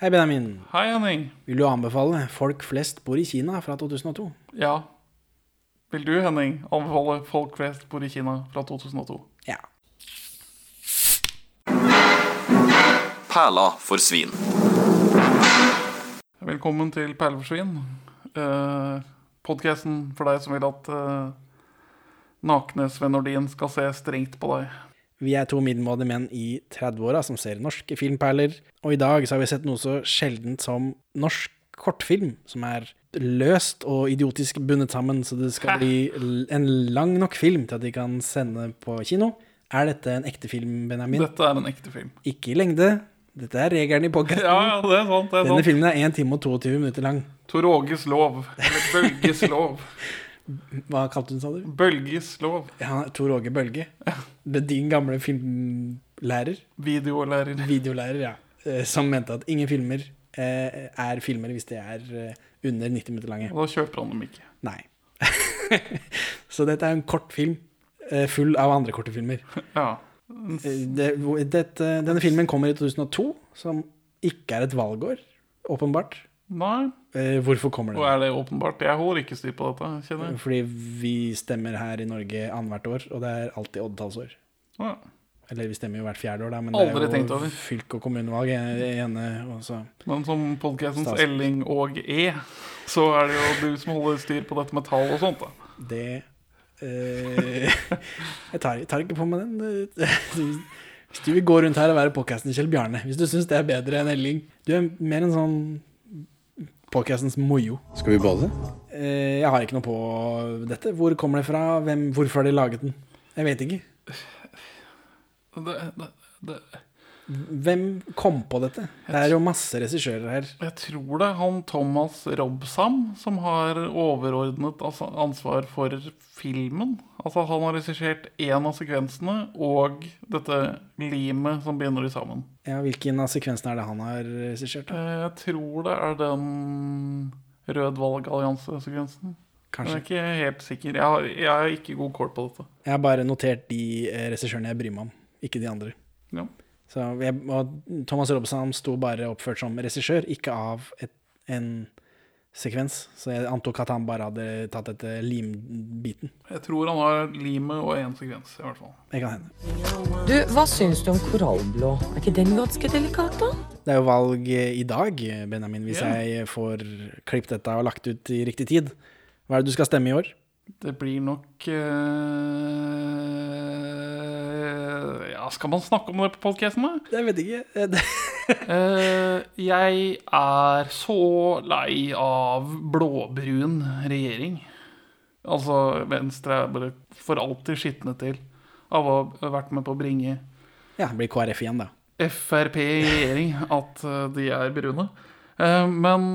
Hei, Benjamin. Hei, Henning. Vil du anbefale 'Folk flest bor i Kina' fra 2002? Ja. Vil du, Henning, anbefale folk flest bor i Kina fra 2002? Ja. Perla for svin. Velkommen til Perleforsvinn. Uh, Podkasten for deg som vil at eh, nakne Sven Nordin skal se strengt på deg. Vi er to middelmådige menn i 30-åra som ser norske filmperler, og i dag så har vi sett noe så sjeldent som norsk kortfilm, som er løst og idiotisk bundet sammen, så det skal bli en lang nok film til at de kan sende på kino. Er dette en ekte film, Benjamin? Dette er en ekte film. Ikke i lengde. Dette er regelen i podkasten. Ja, ja, det er sant. det er Denne sant. filmen er 1 time og 22 minutter lang. Tor Åges lov. Eller Bølges lov. Hva kalte den, sa du? Bølges lov. Ja, Tor Åge Bølge. Det er din gamle filmlærer. Videolærer. Videolærer, ja. eh, Som mente at ingen filmer eh, er filmer hvis de er eh, under 90 minutter lange. Og da kjøper han dem ikke. Nei. Så dette er en kort film full av andre korte filmer. Ja. Det, dette, denne filmen kommer i 2002, som ikke er et valgår, åpenbart. Nei. Eh, Hvorfor kommer det? Og er det åpenbart? Jeg holder ikke styr på dette, kjenner jeg. Fordi vi stemmer her i Norge annethvert år, og det er alltid oddetallsår. Ja. Eller vi stemmer jo hvert fjerde år, da, men Aldri det er jo fylke- og kommunevalg ene. Men som podkastens Elling og E, så er det jo du som holder styr på dette med tall og sånt, da. Det eh, jeg, tar, jeg tar ikke på meg den. Hvis du vil gå rundt her og være podkasten Kjell Bjarne, hvis du syns det er bedre enn Elling Du er mer en sånn podkastens mojo. Skal vi bade? Eh, jeg har ikke noe på dette. Hvor kommer det fra? Hvem, hvorfor har de laget den? Jeg vet ikke. Det, det, det, Hvem kom på dette? Det er jo masse regissører her. jeg tror det er han Thomas Robsam som har overordnet altså, ansvar for filmen. Altså Han har regissert én av sekvensene og dette limet som begynner de sammen. Ja, Hvilken av sekvensene er det han har regissert? da? Eh, Jeg tror det er den Rød valgallianse-sekvensen. Kanskje. Jeg er ikke helt sikker. Jeg har, jeg har ikke god kål på dette. Jeg har bare notert de eh, regissørene jeg bryr meg om, ikke de andre. Ja. Så jeg, og Thomas Robson sto bare oppført som regissør, ikke av et, en sekvens. Så jeg antok at han bare hadde tatt dette limbiten. Jeg tror han har limet og én sekvens, i hvert fall. Det kan hende. Du, hva syns du om korallblå? Er ikke den ganske delikat, da? Det er jo valg i dag, Benjamin, hvis yeah. jeg får klippet dette og lagt ut i riktig tid. Hva er det du skal stemme i år? Det blir nok eh, Ja, skal man snakke om det på podkasten, da? Jeg vet ikke. Eh, Eh, jeg er så lei av blåbrun regjering. Altså, Venstre er bare for alltid skitne til av å ha vært med på å bringe Ja, det blir KrF igjen, da. Frp i regjering at eh, de er brune. Eh, Men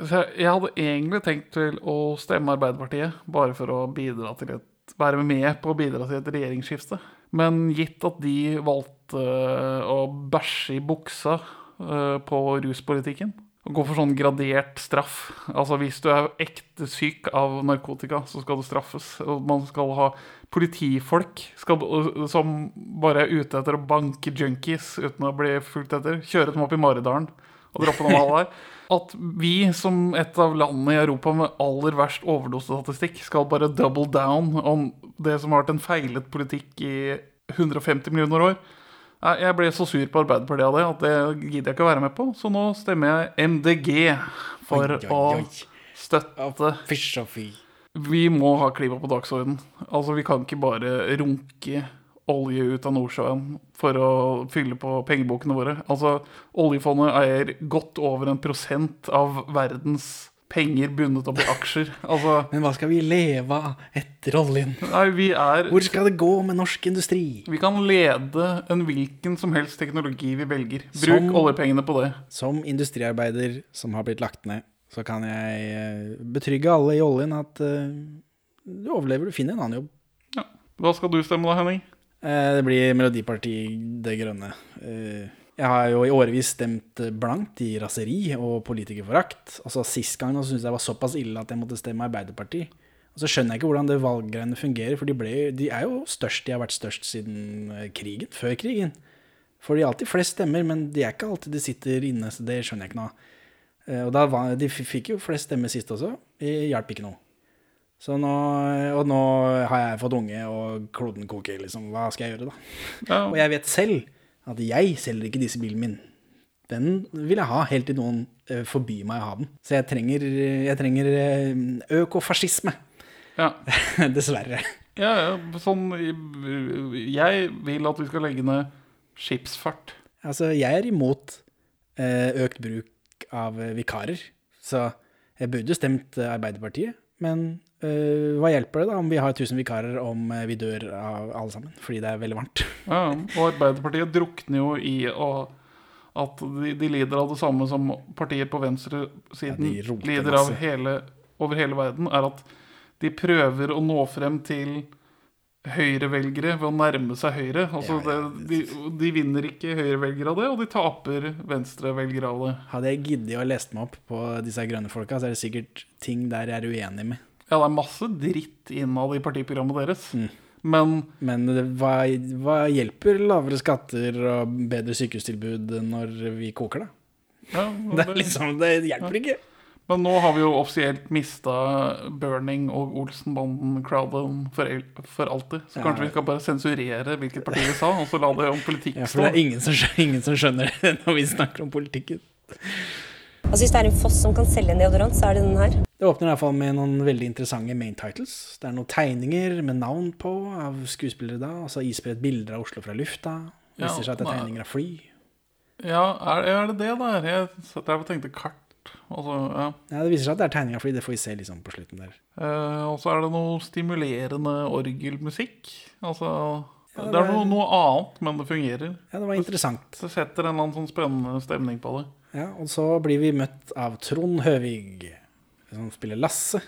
så jeg hadde egentlig tenkt til å stemme Arbeiderpartiet, bare for å bidra til et, være med på å bidra til et regjeringsskifte. Men gitt at de valgte eh, å bæsje i buksa eh, på ruspolitikken, og gå for sånn gradert straff Altså hvis du er ekte syk av narkotika, så skal du straffes. Man skal ha politifolk skal, som bare er ute etter å banke junkies uten å bli fulgt etter. Kjøre dem opp i Maridalen og droppe dem av der. At vi som et av landene i Europa med aller verst overdosestatistikk skal bare double down om det som har vært en feilet politikk i 150 millioner år. Jeg ble så sur på Arbeiderpartiet av det at det gidder jeg ikke å være med på. Så nå stemmer jeg MDG for Oi, oi, oi. å støtte Fysj og fy. Vi må ha klima på dagsorden. Altså, vi kan ikke bare runke olje ut av Nordsjøen for å fylle på pengebokene våre. Altså, oljefondet eier godt over en prosent av verdens penger bundet opp i aksjer. Altså, Men hva skal vi leve av etter oljen? nei, vi er Hvor skal det gå med norsk industri? Vi kan lede en hvilken som helst teknologi vi velger. Bruk Som- oljepengene på det. Som industriarbeider som har blitt lagt ned, så kan jeg eh, betrygge alle i oljen at uh, du overlever, du finner en annen jobb. Ja. Hva skal du stemme da, Henning? Eh, Det blir Melodipartiet Det Grønne. Eh, Jeg har jo i årevis stemt blankt i raseri og politikerforakt. Altså Sist gang syntes jeg var såpass ille at jeg måtte stemme Arbeiderpartiet. Og så skjønner jeg ikke hvordan det valggreiene fungerer, for de, ble, de er jo størst, de har vært størst siden eh, krigen, før krigen. For de alltid flest stemmer, men de er ikke alltid de sitter inne, så det skjønner jeg ikke noe av. Og var, de fikk jo flest stemmer sist også. Det hjalp ikke noe. Så nå, og nå har jeg fått unge, og kloden koker, liksom. Hva skal jeg gjøre, da? Ja, Og jeg vet selv at jeg selger ikke disse bilene min. Den vil jeg ha helt til noen eh, forbyr meg å ha den. Så jeg trenger, jeg trenger eh, økofascisme. ja. Dessverre. ja, ja sånn Jeg vil at vi skal legge ned skipsfart. Altså, jeg er imot eh, økt bruk av vikarer. Så jeg burde stemt Arbeiderpartiet. Men eh, hva hjelper det da om vi har 1000 vikarer om eh, vi dør av alle sammen? Fordi det er veldig varmt. Ja, og Arbeiderpartiet drukner jo i at de, de lider av det samme som partier på venstresiden Ja, lider av hele, over hele verden, er at de prøver å nå frem til høyrevelgere ved å nærme seg Høyre. Altså, Ja, ja. Det, de, de vinner ikke høyrevelgere av det, og de taper venstrevelgere av det. Hadde jeg giddet å lese meg opp på disse grønne folka, så er det sikkert ting der jeg er uenig med. Ja, det er masse dritt innad i partiprogrammet deres. Mm. Men Men det- hva, hva hjelper lavere skatter og bedre sykehustilbud når vi koker, da? ja, Det, det, liksom, det hjelper ikke. Men nå har vi jo offisielt mista Burning og Olsenbanden-crowden for, for alltid. Så Ja. kanskje vi skal bare sensurere hvilket parti vi sa, og så la det om politikk Ja, for stå. det er ingen som, skjønner, ingen som skjønner det når vi snakker om politikken. Altså Hvis det er en foss som kan selge en deodorant, så er det den her. Det åpner i hvert fall med noen veldig interessante main titles. Det er noen tegninger med navn på av skuespillere da, og så isbredt bilder av Oslo fra lufta. Det Ja, viser seg at det er tegninger av fly. Ja, er, er det det da? Jeg satt der og tenkte kart. Altså, ja. Ja, det viser seg at det er tegninger av fly, det får vi se liksom på slutten der. Eh, og så er det noe stimulerende orgelmusikk. Altså Ja, det Det er noe, noe annet, men det fungerer. Ja, det var interessant. Det setter en eller annen sånn spennende stemning på det. Ja, og så blir vi møtt av Trond Høvig, som spiller Lasse.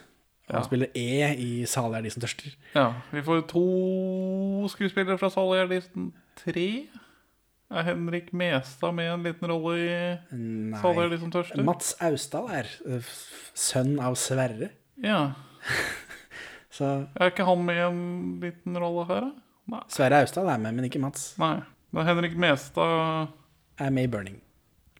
Og han Ja. spiller E i Salig er de som tørster. Ja, vi får to skuespillere fra Salig er de som tre. Er Henrik Mestad med en liten rolle i Salig er de som tørster? Mats Austdal er eh, sønn av Sverre. Ja. Så Er ikke han med i en liten rolle her, da? Nei. Sverre Austdal er med, men ikke Mats. Nei. Men Henrik Mestad Er med i Burning.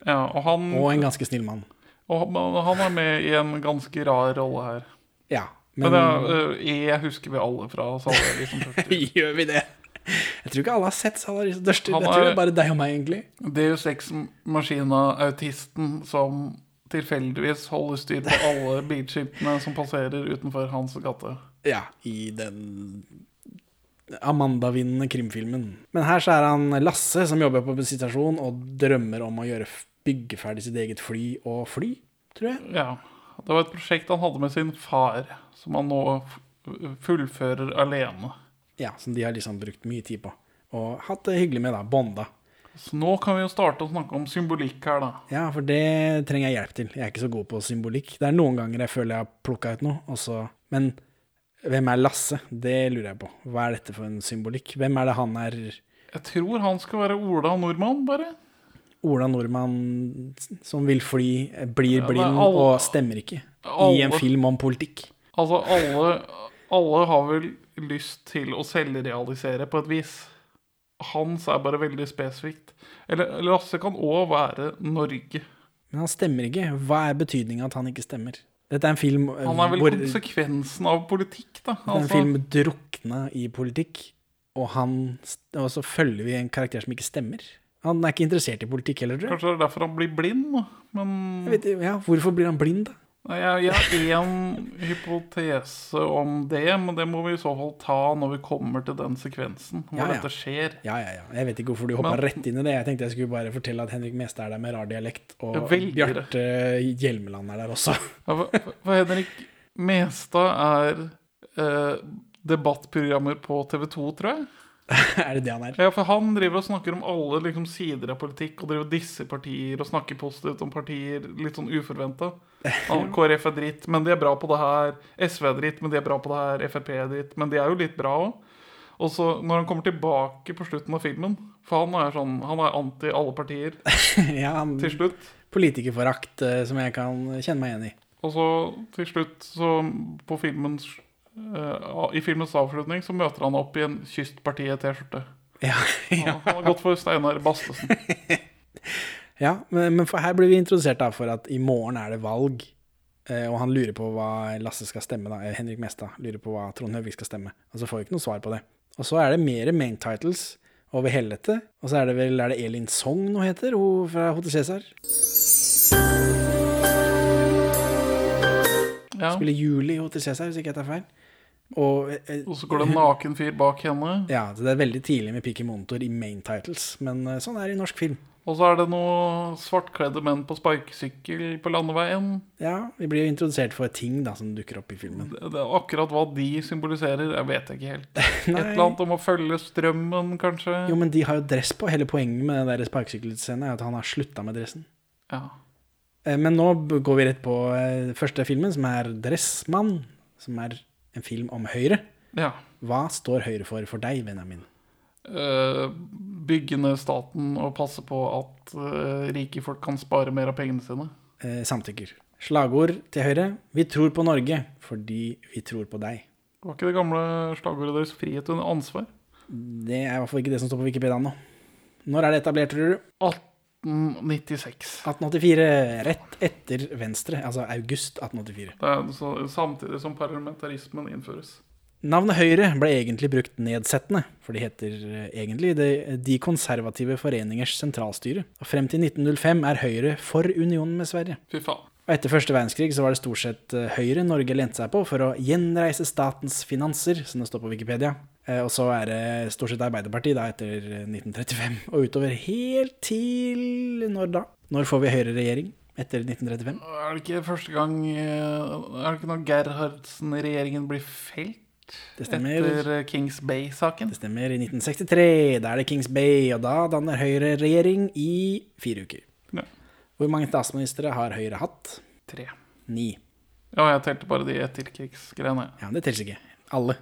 Ja, og han, Og en ganske snill mann. Og han- er med i en ganske rar rolle her. Ja, Men, men det er, øh, E husker vi alle fra Salari som tørster. gjør vi det? Jeg tror ikke alle har sett Salari som tørster. Jeg tror det er- bare deg og meg, egentlig. Deus Ex-maskina-autisten som tilfeldigvis holder styr på alle bilskiltene som passerer utenfor hans gate. Ja, i den Amanda-vinnende krimfilmen. Men her så er han Lasse, som jobber på bensinstasjon og drømmer om å gjøre, bygge ferdig sitt eget fly og fly, tror jeg. Ja, Det var et prosjekt han hadde med sin far, som han nå fullfører alene. Ja, Som de har liksom brukt mye tid på. Og hatt det hyggelig med, da. Bonda. Så nå kan vi jo starte å snakke om symbolikk her, da. Ja, for det trenger jeg hjelp til. Jeg er ikke så god på symbolikk. Det er noen ganger jeg føler jeg har plukka ut noe, og så Men hvem er Lasse? Det lurer jeg på. Hva er dette for en symbolikk? Hvem er det han er Jeg tror han skal være Ola Nordmann, bare. Ola Nordmann som vil fly, blir Ja, er blind alle- og stemmer ikke i en film om politikk? Altså, alle, alle har vel lyst til å selvrealisere på et vis. Hans er bare veldig spesifikt. Eller Lasse kan òg være Norge. Men han stemmer ikke. Hva er betydninga at han ikke stemmer? Dette er en film eh, Han er vel hvor konsekvensen av politikk, da. Det er en Altså, film drukna i politikk, og, han, og så følger vi en karakter som ikke stemmer. Han er ikke interessert i politikk heller, tror jeg. Kanskje det er derfor han blir blind. Men jeg vet, ja, hvorfor blir han blind, da? Jeg, har én hypotese om det, men det må vi i så fall ta når vi kommer til den sekvensen hvor Ja, ja. dette skjer. Ja, ja, ja. Jeg vet ikke hvorfor du hoppa rett inn i det. Jeg tenkte jeg skulle bare fortelle at Henrik Meste er der med rar dialekt, og. Bjarte Hjelmeland er der også. Ja, for, for Henrik Mestad er eh, debattprogrammer på TV 2, tror jeg. er det det han er? Ja, for han driver og snakker om alle liksom, sider av politikk, og driver og disser partier og snakker positivt om partier litt sånn uforventa. KrF er dritt, men de er bra på det her. SV er dritt, men de er bra på det her. Frp er dritt, men de er jo litt bra òg. Og så når han kommer tilbake på slutten av filmen For han er sånn, han er anti alle partier ja, han, til slutt. politikerforakt eh, som jeg kan kjenne meg igjen i. Og så til slutt, så på filmens I filmens avslutning så møter han opp i en Kystpartiet-T-skjorte. Ja, Han han har gått for Steinar Bastesen. ja men, men for her blir vi introdusert da for at i morgen er det valg. eh, Og han lurer på hva Lasse skal stemme, da. eh, Henrik Mestad lurer på hva Trond Høvik skal stemme. Og så får vi ikke noe svar på det. Og så er det mer main titles over hele dette. Og så er det vel er det Elin Sogn hun heter, hun fra Hotel Cæsar. Ja. Spiller Julie i Hotel Cæsar, hvis ikke jeg tar feil. Og eh, Og så går det en naken fyr bak henne. Ja, det er veldig tidlig med Piki Monitor i main titles, men eh, sånn er det i norsk film. Og så er det noen svartkledde menn på sparkesykkel på landeveien. Ja, vi blir jo introdusert for ting da som dukker opp i filmen. Det det akkurat hva de symboliserer, jeg vet ikke helt. Et eller annet om å følge strømmen, kanskje. Jo, men de har jo dress på. Hele poenget med den sparkesykkelscenen er at han har slutta med dressen. Ja. Eh, Men nå går vi rett på første filmen, som er 'Dressmann', som er en film om Høyre. ja. Hva står Høyre for for deg, Benjamin? Uh, bygge ned staten og passe på at uh, rike folk kan spare mer av pengene sine. Uh, samtykker. Slagord til Høyre 'Vi tror på Norge fordi vi tror på deg'. Var ikke det gamle slagordet deres 'frihet under ansvar'? Det er i hvert fall ikke det som står på Wikipedia nå. Når er det etablert, tror du? 1896. 1884. Rett etter Venstre. Altså august 1884. Det er så, samtidig som parlamentarismen innføres. Navnet Høyre ble egentlig brukt nedsettende, for de heter eh, egentlig det, De konservative foreningers sentralstyre. Og frem til 1905 er Høyre for unionen med Sverige. Fy faen. Og etter første verdenskrig så var det stort sett eh, Høyre Norge lente seg på for å gjenreise statens finanser, som det står på Wikipedia. Eh, Og så er det stort sett Arbeiderpartiet da etter eh, 1935, og utover helt til når da? Når får vi Høyre-regjering? Etter 1935? Er det ikke første gang eh, Er det ikke når Gerhardsen-regjeringen blir felt? Det stemmer. Etter eh, Kings Bay-saken? Det stemmer. I 1963, da er det Kings Bay, og da danner Høyre regjering i fire uker. Ja. Hvor mange statsministre har Høyre hatt? Tre. Ni. Ja, jeg telte bare de etterkrigsgreiene. Ja, det teller ikke. Alle.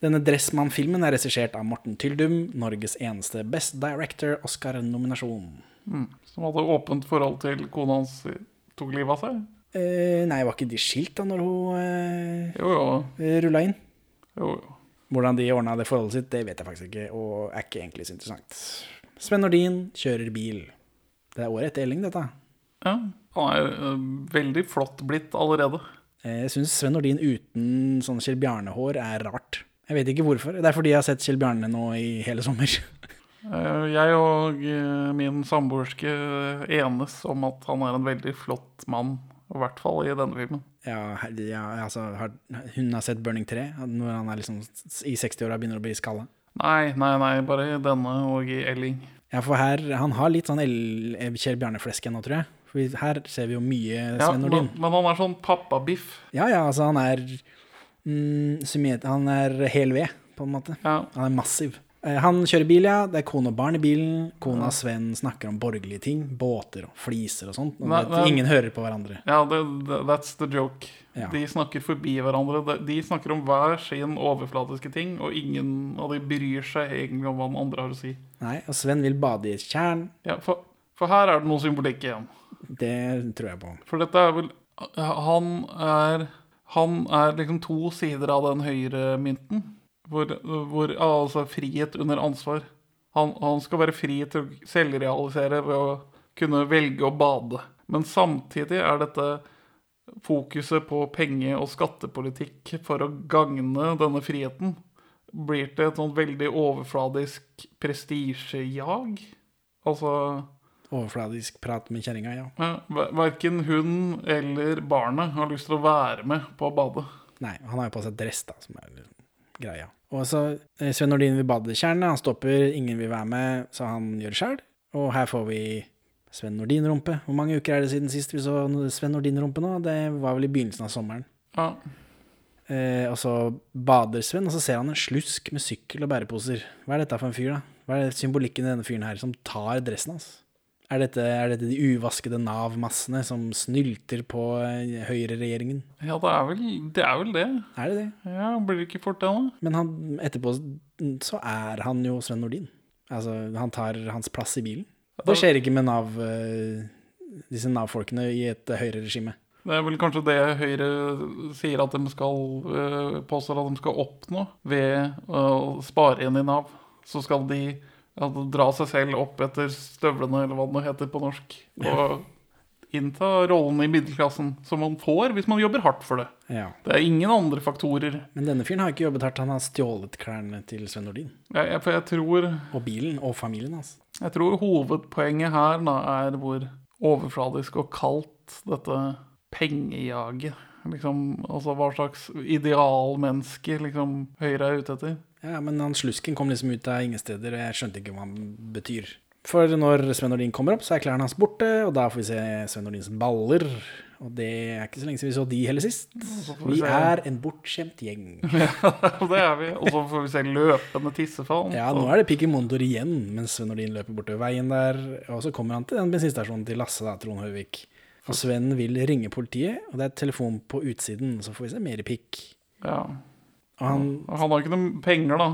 Denne Dressmann-filmen er regissert av Morten Tyldum, Norges eneste Best Director Oscar-nominasjon. Mm. Som hadde åpent forhold til kona hans tok livet av seg? Eh, nei, var ikke de skilt da når hun eh, Jo, jo. rulla inn? jo, jo. Hvordan de ordna det forholdet sitt, det vet jeg faktisk ikke, og er ikke egentlig så interessant. Sven Nordin kjører bil. Det er året etter Elling, dette. Ja, han er eh, veldig flott blitt allerede. Eh, Jeg syns Sven Nordin uten sånn Kjell Bjarne-hår er rart. Jeg vet ikke hvorfor. Det er fordi jeg har sett Kjell Bjarne nå i hele sommer. Eh, Jeg og eh, min samboerske enes om at han er en veldig flott mann. I hvert fall i denne filmen. Ja, ja altså, har, hun har sett 'Burning 3', når han er liksom i 60-åra begynner å bli skalla. Nei, nei, nei, bare i denne og i Elling. Ja, for her Han har litt sånn Kjell Bjarne-flesk ennå, tror jeg. For her ser vi jo mye Ja, Sven men, Nordin. men han er sånn pappabiff. Ja, ja, altså, han er mm, Han er hel ved, på en måte. Ja. Han er massiv. Eh, Han kjører bil, ja. Det er kone og barn i bilen. Kona og Sven snakker om borgerlige ting. Båter og fliser og sånt. Og Nei, vet, ingen hører på hverandre. Ja, det, det, that's the joke. Ja. De snakker forbi hverandre. De- De snakker om hver sin overflatiske ting, og ingen av de bryr seg egentlig om hva den andre har å si. Nei, og Sven vil bade i et tjern. Ja, for, for her er det noe symbolikk igjen. Det tror jeg på. For dette er vel Han er Han er liksom to sider av den høyre mynten. Hvor, hvor altså frihet under ansvar. Han, han skal være fri til å selvrealisere ved å kunne velge å bade. Men samtidig er dette fokuset på penge- og skattepolitikk for å gagne denne friheten blir til et sånn veldig overfladisk prestisjejag. Altså Overfladisk prat med kjerringa, ja. ja, Verken hun eller barnet har lyst til å være med på å bade. Nei, han har jo på seg dress, da, som er liksom greia. Og så eh, Sven Nordin vil bade i tjernet. Han stopper, ingen vil være med, så han gjør det sjøl. Og her får vi Sven Nordin-rumpe. Hvor mange uker er det siden sist vi så Sven Nordin-rumpe nå? Det var vel i begynnelsen av sommeren. Ja, Eh, og så bader Sven, og så ser han en slusk med sykkel og bæreposer. Hva er dette for en fyr, da? Hva er symbolikken i denne fyren her, som tar dressen hans? Er dette, er dette de uvaskede Nav-massene som snylter på eh, høyreregjeringen? ja det, er vel, det er vel det. Er det det? Ja, Blir det ikke fort det, da? Men han, etterpå så er han jo Sven Nordin. Altså, han tar hans plass i bilen. Det skjer ikke med Nav, eh, disse Nav-folkene i et eh, høyreregime. Det er vel kanskje det Høyre sier at de skal øh, påstår at de skal oppnå ved å spare inn i Nav. så skal de ja, dra seg selv opp etter støvlene, eller hva det nå heter på norsk. Og innta rollen i middelklassen, som man får hvis man jobber hardt for det. Ja. Det er ingen andre faktorer. Men denne fyren har ikke jobbet hardt. Han har stjålet klærne til Sven Nordin. Ja, jeg, jeg tror, Og bilen. Og familien hans. jeg tror hovedpoenget her da er hvor overfladisk og kaldt dette pengejaget Liksom, altså hva slags idealmenneske liksom, Høyre er ute etter. Ja, men han slusken kom liksom ut av ingen steder, og jeg skjønte ikke hva han betyr. For når Sven Nordin kommer opp, så er klærne hans borte, og da får vi se Sven Nordins baller. Og det er ikke så lenge siden vi så de heller sist. Vi Vi er en bortskjemt gjeng. Ja, det er vi. Og så får vi se løpende tissefall. Ja, nå er det Pikemondor igjen, mens Sven Nordin løper bortover veien der. Og så kommer han til den bensinstasjonen til Lasse, da, Trond Høvik. Og Sven vil ringe politiet, og det er telefon på utsiden, så får vi se mer pikk. Ja. Han Han har ikke noen penger, da.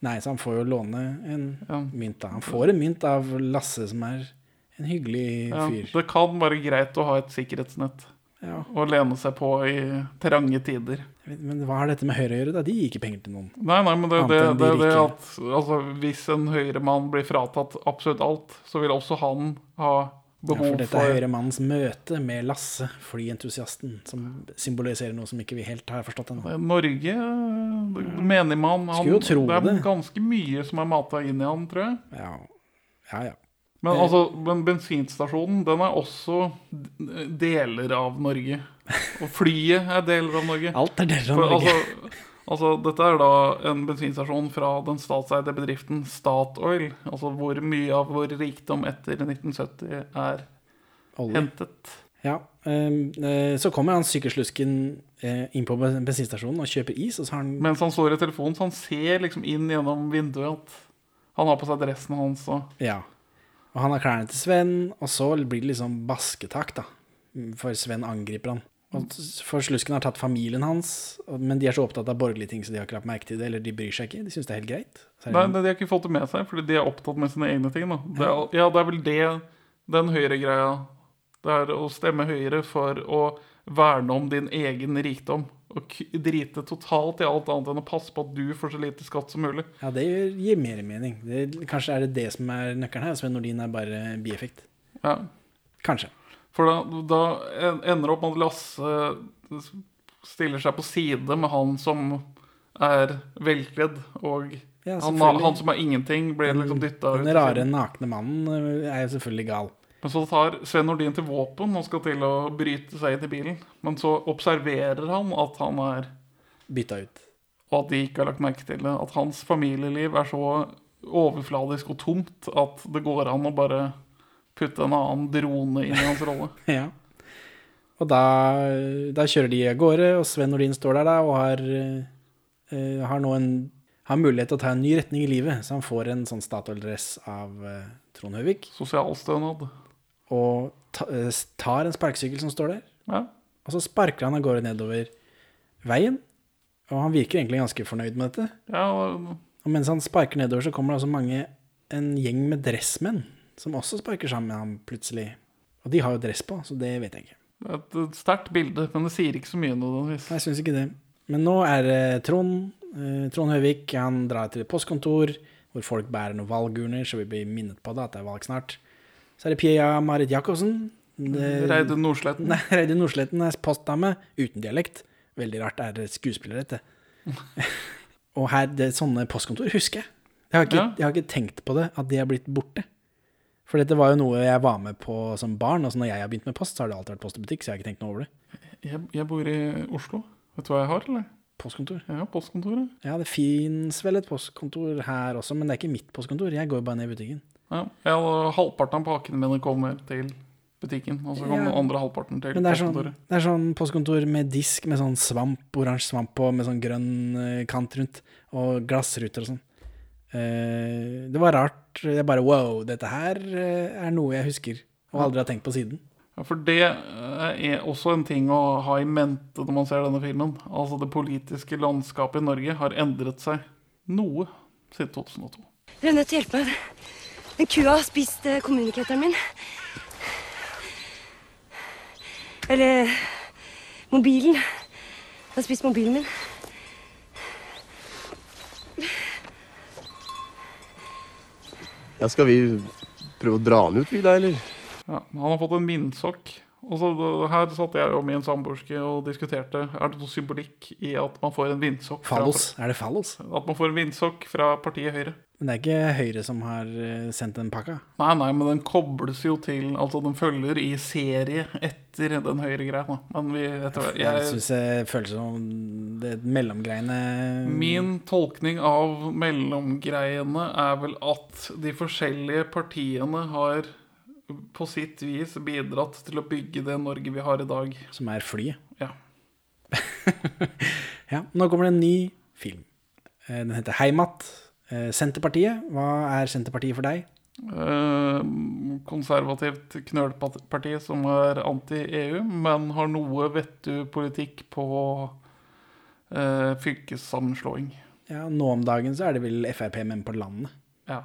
Nei, så han får jo låne en Ja. mynt, da. Han får en mynt av Lasse, som er en hyggelig Ja, fyr. det kan være greit å ha et sikkerhetsnett Ja. å lene seg på i trange tider. Men hva har dette med Høyre å gjøre, da? De gir ikke penger til noen. Nei, nei, men det, det, de det, det at altså, hvis en Høyre-mann blir fratatt absolutt alt, så vil også han ha Ja, behov for dette for er Høyremannens møte med Lasse, flyentusiasten, som symboliserer noe som ikke vi helt har forstått ennå. Norge, det- man. han, jo tro Det er det. ganske mye som er mata inn i han, tror jeg. Ja, ja. ja. Men Eh. altså, men bensinstasjonen, den er også deler av Norge. Og flyet er deler av Norge. Alt er deler av For, Norge. altså, altså, dette er da en bensinstasjon fra den statseide bedriften Statoil. Altså hvor mye av vår rikdom etter 1970 er Olje. hentet. Ja, ehm, eh, så kommer han sykkelslusken eh, inn på bensinstasjonen og kjøper is, og han Mens han står i telefonen, så han ser liksom inn gjennom vinduet at han har på seg dressen hans. Og, Ja. Og han har klærne til Sven, og så blir det liksom basketak, da. For Sven angriper han. For slusken har tatt familien hans, men de er så opptatt av borgerlige ting, så de har ikke lagt merke til det, eller de bryr seg ikke. De syns det er helt greit. Er nei, de har ikke fått det med seg, fordi de er opptatt med sine egne ting. Det er, ja, det er vel det, den høyre-greia Det er å stemme Høyre for å verne om din egen rikdom. Og drite totalt i alt annet enn å passe på at du får så lite skatt som mulig. Ja, det gir mer mening. Det, kanskje er det det som er nøkkelen her, Sven Nordin er bare bieffekt. Ja. Kanskje. For da, da ender det opp med at Lasse stiller seg på side med han som er velkledd, og Ja, han, han som er ingenting, blir liksom dytta ut. Den rare, nakne mannen eh, er jo selvfølgelig gal. Men så tar Sven Nordin til våpen og skal til å bryte seg inn i bilen. Men så observerer han at han er Bytta ut. Og at de ikke har lagt merke til det. At hans familieliv er så overfladisk og tomt at det går an å bare putte en annen drone inn i hans rolle. Ja. Og da, da kjører de av gårde, og Sven Nordin står der da og har, uh, har nå en har mulighet til å ta en ny retning i livet, så han får en sånn Statoil-dress av uh, Trond Høvik, Sosialstønad. og ta, uh, tar en sparkesykkel som står der, Ja. og så sparker han av gårde nedover veien, og han virker egentlig ganske fornøyd med dette. ja og- Og mens han sparker nedover, så kommer det også mange, en gjeng med dressmenn, som også sparker sammen med ham plutselig. Og de har jo dress på, så det vet jeg ikke. er et, sterkt bilde, men det sier ikke så mye nødvendigvis. Jeg syns ikke det. Men nå er det Trond. eh, Trond Høvik han drar til et postkontor hvor folk bærer noen valgurner, så vi blir minnet på det at det er valg snart. Så er det Pia Marit Jacobsen. Reidun Nordsletten. Nei, Reidun Nordsletten er postdame uten dialekt. Veldig rart er det skuespiller, dette. Og her, det, sånne postkontor husker jeg. Jeg har, ikke, Ja. jeg har ikke tenkt på det, at de har blitt borte. For dette var jo noe jeg var med på som barn, altså når jeg har begynt med post, så har det alltid vært post i butikk, så jeg har ikke tenkt noe over det. Jeg, jeg bor i Oslo. Vet du hva jeg har, eller? Postkontor. Ja, postkontoret. Ja, det fins vel et postkontor her også, men det er ikke mitt postkontor. Jeg går bare ned i butikken. Ja, jeg, hadde- halvparten av pakkene mine kommer til butikken, og så kommer Ja. den andre halvparten til Men det er sånn, postkontoret. det er sånn postkontor med disk med sånn svamp, oransje svamp på, med sånn grønn eh, kant rundt, og glassruter og sånn. Eh, det var rart. Jeg bare wow, dette her eh, er noe jeg husker, og aldri har tenkt på siden. Ja, for det eh, er også en ting å ha i mente når man ser denne filmen. Altså det politiske landskapet i Norge har endret seg noe siden 2002. Du er nødt til å hjelpe meg. Den kua har spist kommunikatoren min. Eller mobilen. Den har spist mobilen min. Ja, skal vi prøve å dra han ut, vi da, eller? Ja, han har fått en. Og så Her satt jeg og min samboerske og diskuterte Er det noe symbolikk i at man får en vindsokk Fallos. Er det fallos? At man får en vindsokk fra partiet Høyre. Men det er ikke Høyre som har eh, sendt den pakka. Nei, nei, men den kobles jo til Altså, den følger i serie etter den Høyre-greia. Men vi etter Jeg jeg, syns det føles som det mellomgreiene Min tolkning av mellomgreiene er vel at de forskjellige partiene har på sitt vis bidratt til å bygge det Norge vi har i dag. som er flyet. Ja. Ja, nå kommer det en ny film. Eh, Den heter Heimat. Eh, Senterpartiet. Hva er Senterpartiet for deg? Eh, konservativt knølparti som er anti-EU, men har noe vettu-politikk på eh, fylkessammenslåing. Ja, Nå om dagen så er det vel Frp menn på landet. Ja.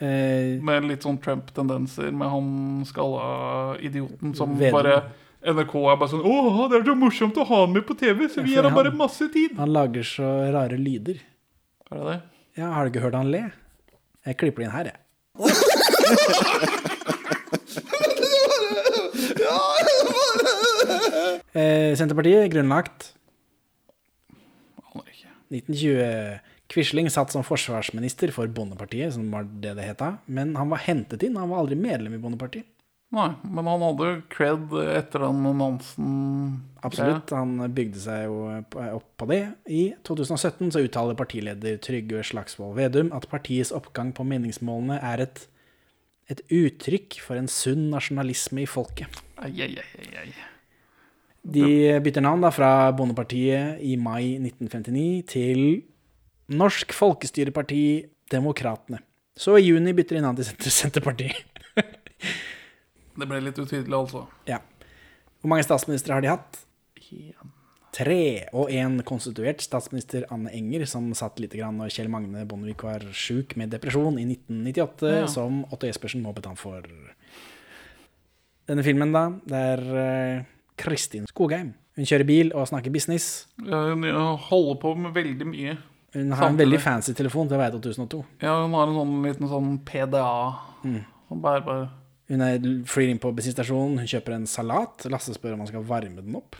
Eh, Med litt sånn Trump-tendenser, med han skalla idioten som Vedum. bare NRK er bare sånn 'Å, det er så morsomt å ha han med på TV, så vi gir ham bare masse tid'. han lager så rare lyder. Er det det? Ja, Har du ikke hørt han le? Jeg klipper det inn her, jeg. Eh, Senterpartiet, grunnlagt Aner ikke. 1920. Quisling satt som forsvarsminister for Bondepartiet, som var det det heta. Men han var hentet inn, han var aldri medlem i Bondepartiet. Nei, men han hadde cred etter den Nansen Absolutt, han bygde seg jo opp på det. I 2017 så uttaler partileder Trygve Slagsvold Vedum at partiets oppgang på meningsmålene er et, et uttrykk for en sunn nasjonalisme i folket. Ai, ai, ai, ai. De bytter navn da fra Bondepartiet i mai 1959 til Norsk Folkestyreparti Demokratene. Så i juni bytter de navn til Senterpartiet. Det ble litt utydelig, altså. Ja. Hvor mange statsministre har de hatt? En. Tre, og en konstituert statsminister, Anne Enger, som satt litt grann når Kjell Magne Bondevik var sjuk med depresjon i 1998, Ja. som Otto Jespersen må han for. Denne filmen, da, det er eh, Kristin Skogheim. Hun kjører bil og snakker business. Ja, Hun holder på med veldig mye. Hun har en veldig fancy telefon til å være 2002. Ja, hun har en sånn liten sånn PDA. Mm. Som bare, bare Hun er flyr inn på bensinstasjonen, hun kjøper en salat. Lasse spør om han skal varme den opp.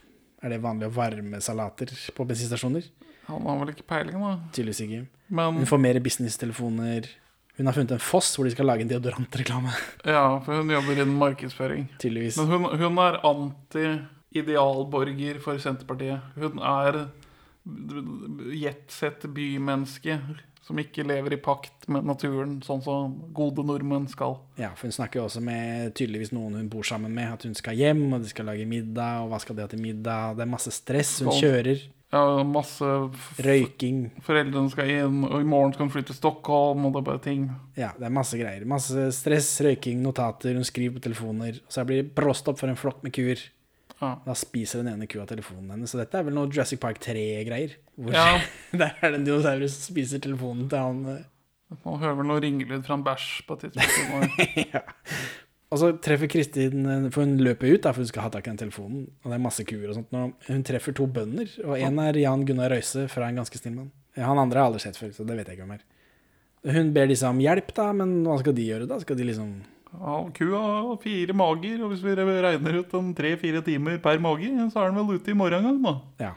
Er det vanlig å varme salater på bensinstasjoner? Han har vel ikke peiling, da. Tydeligvis ikke. Men Hun får mer business-telefoner. Hun har funnet en foss hvor de skal lage en deodorantreklame. ja, for hun jobber innen markedsføring. Tydeligvis. Men hun, hun er anti-idealborger for Senterpartiet. Hun er jetsett bymenneske som ikke lever i pakt med naturen, sånn som gode nordmenn skal. Ja, for hun snakker jo også med tydeligvis noen hun bor sammen med, at hun skal hjem, og de skal lage middag, og hva skal de ha til middag? Det er masse stress. Hun Sånn. kjører. Ja, masse Røyking. Foreldrene skal inn, og i morgen skal hun flytte til Stockholm, og det er bare ting. Ja, det er masse greier. Masse stress, røyking, notater, hun skriver på telefoner. Og så blir det bråstopp for en flokk med kuer. Da spiser den ene kua telefonen hennes. Så dette er vel noe Jurassic Park 3-greier. Hvor Ja. der er det en dinosaurus som spiser telefonen til han eh, Man hører vel noe ringelyd fra en bæsj på et tidspunkt. ja. Og så treffer Kristin eh, For hun løper ut da, for hun skal ha tak i den telefonen. Og det er masse kuer og sånt. Og hun treffer to bønder. Og en er Jan Gunnar Røise fra En ganske snill mann. Han andre har jeg aldri sett før, så det vet jeg ikke om er. Hun ber disse om hjelp, da, men hva skal de gjøre? da? Skal de liksom kua har fire mager, og hvis vi regner ut en tre-fire timer per mage, så er den vel ute i morgen en gang, da. Ja.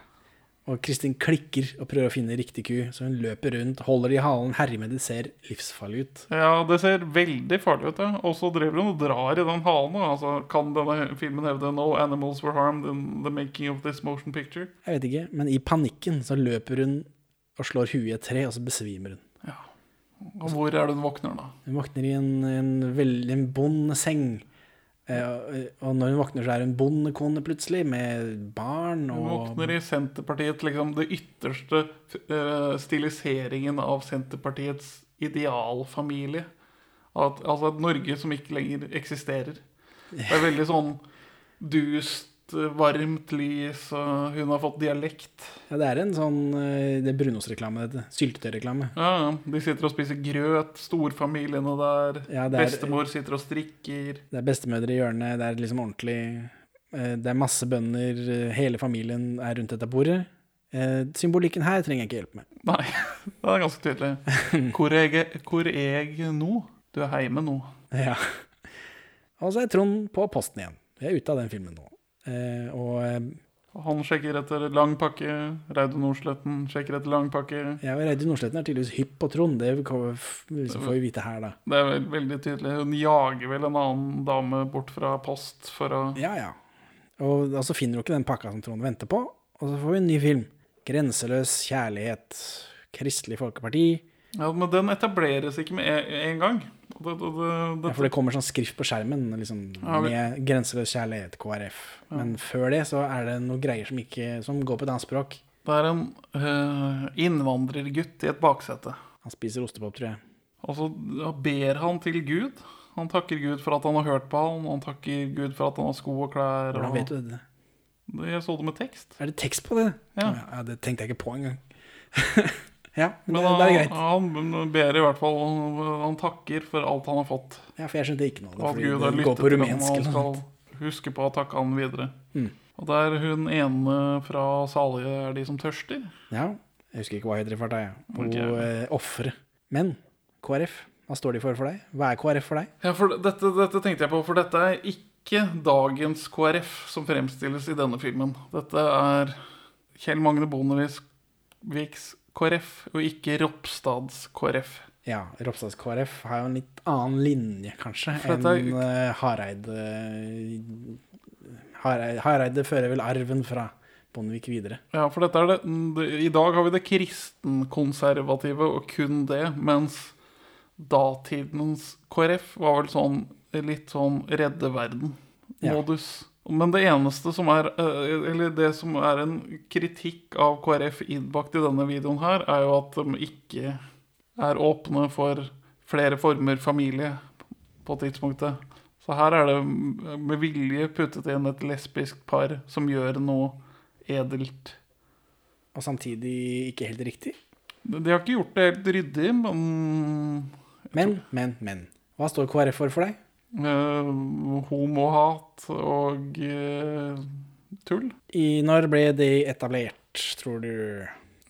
Og Kristin klikker og prøver å finne riktig ku, så hun løper rundt, holder i halen, herjer med det, ser livsfarlig ut. Ja, det ser veldig farlig ut, ja. Og så driver hun og drar i den halen. Altså, kan denne filmen hevde 'No animals were harmed in the making of this motion picture'? Jeg vet ikke, men i panikken så løper hun og slår huet i et tre, og så besvimer hun. Og hvor er det hun våkner, da? Hun våkner i en, en veldig en bondeseng. Eh, og når hun våkner, så er hun bondekone plutselig, med barn Hun våkner i Senterpartiet, liksom det ytterste uh, stiliseringen av Senterpartiets idealfamilie. At, altså et Norge som ikke lenger eksisterer. Det er veldig sånn dust, varmt lys, og hun har fått dialekt. Ja, det er en sånn eh, Det er brunostreklame, dette. Syltetøyreklame. Ja, ja. De sitter og spiser grøt, storfamiliene der. Ja, er- Bestemor sitter og strikker. Det er bestemødre i hjørnet, det er liksom ordentlig eh, Det er masse bønder, eh, hele familien er rundt dette bordet. Symbolikken her trenger jeg ikke hjelp med. Nei, det er ganske tydelig. Hvor jeg, hvor jeg nå? Du er heime nå. Ja. Og så er Trond på posten igjen. Vi er ute av den filmen nå. Eh, og eh, Han sjekker etter lang pakke. Reidun Nordsletten sjekker etter lang pakke. ja, Reidun Nordsletten er tydeligvis hypp på Trond. Det får får vi vite her, da. Det er vel veldig tydelig. Hun jager vel en annen dame bort fra post for å Ja, ja. Og så så finner hun ikke den pakka som Trond venter på, og så får vi en ny film. 'Grenseløs kjærlighet'. Kristelig Folkeparti. Ja, Men den etableres ikke med en gang. Det, det, det, Ja, for det kommer sånn skrift på skjermen liksom, Ja, vi- med 'Grenseløs kjærlighet', KrF. Men før det så er det noen greier som, ikke, som går på et annet språk. det er en uh, innvandrergutt i et baksete. Han spiser ostepop, tror jeg. Og så ber han til Gud. Han takker Gud for at han har hørt på han, han takker Gud for at han har sko og klær. Hvordan Og... vet du det? Jeg så det med tekst. Er det tekst på det? Ja. Ja det tenkte jeg ikke på engang. ja, men, Men det, er greit. han ber i hvert fall Han takker for alt han har fått. Ja, for jeg skjønte ikke noe Og det. at Gud har lyttet går på til ham, og han skal huske på å takke han videre. Mm. Og det er hun ene fra Salige er de som tørster. Ja, jeg husker ikke hva heter i farta, jeg. Hun okay. offeret. Men KrF, hva står de for for deg? Hva er KrF for deg? Ja, for dette, dette tenkte jeg på, for dette er ikke dagens KrF som fremstilles i denne filmen. Dette er Kjell Magne Bondeviks KrF, og ikke Ropstads KrF. Ja, Ropstads KrF har jo en litt annen linje, kanskje, enn eh, Hareide Hareide Hareide fører vel arven fra Bondevik videre. Ja, for dette er det, I dag har vi det kristenkonservative og kun det, mens datidens KrF var vel sånn litt sånn redde verden-modus. Men det eneste som er eh, Eller det som er en kritikk av KrF innbakt i denne videoen her, er jo at de ikke er åpne for flere former familie på tidspunktet. Så her er det med vilje puttet inn et lesbisk par som gjør noe edelt. Og samtidig ikke helt riktig. De har ikke gjort det helt ryddig, men Men, men, men. Hva står KrF for for deg? Eh, homohat og uh, tull. I når ble de etablert, tror du?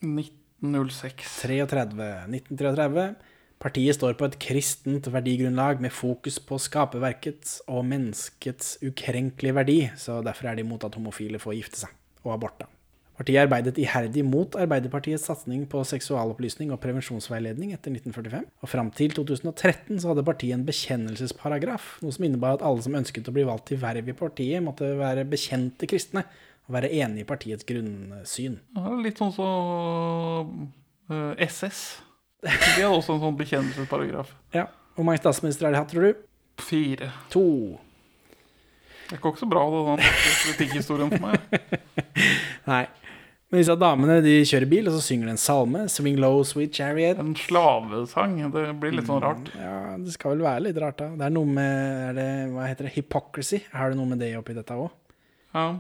1906. 33. 1933. Partiet står på et kristent verdigrunnlag med fokus på skaperverkets og menneskets ukrenkelige verdi, så derfor er de imot at homofile får gifte seg, og abort. da. Partiet arbeidet iherdig mot Arbeiderpartiets satsing på seksualopplysning og prevensjonsveiledning etter 1945, og fram til 2013 så hadde partiet en bekjennelsesparagraf, noe som innebar at alle som ønsket å bli valgt til verv i partiet, måtte være bekjente kristne og være enig i partiets grunnsyn. Ja, litt sånn som eh, SS. De hadde også en sånn bekjennelsesparagraf. Ja. Hvor mange statsministre har de hatt, tror du? Fire. To. Det går ikke så bra, da, den politikkhistorien for meg. Nei. Men disse damene de kjører bil, og så synger de en salme. 'Swing low, sweet chariot'. En slavesang. Det blir litt sånn rart. Ja, Det skal vel være litt rart, da. Det er noe med er det, Hva heter det? Hypocrisy. Har du noe med det oppi dette òg? Ja.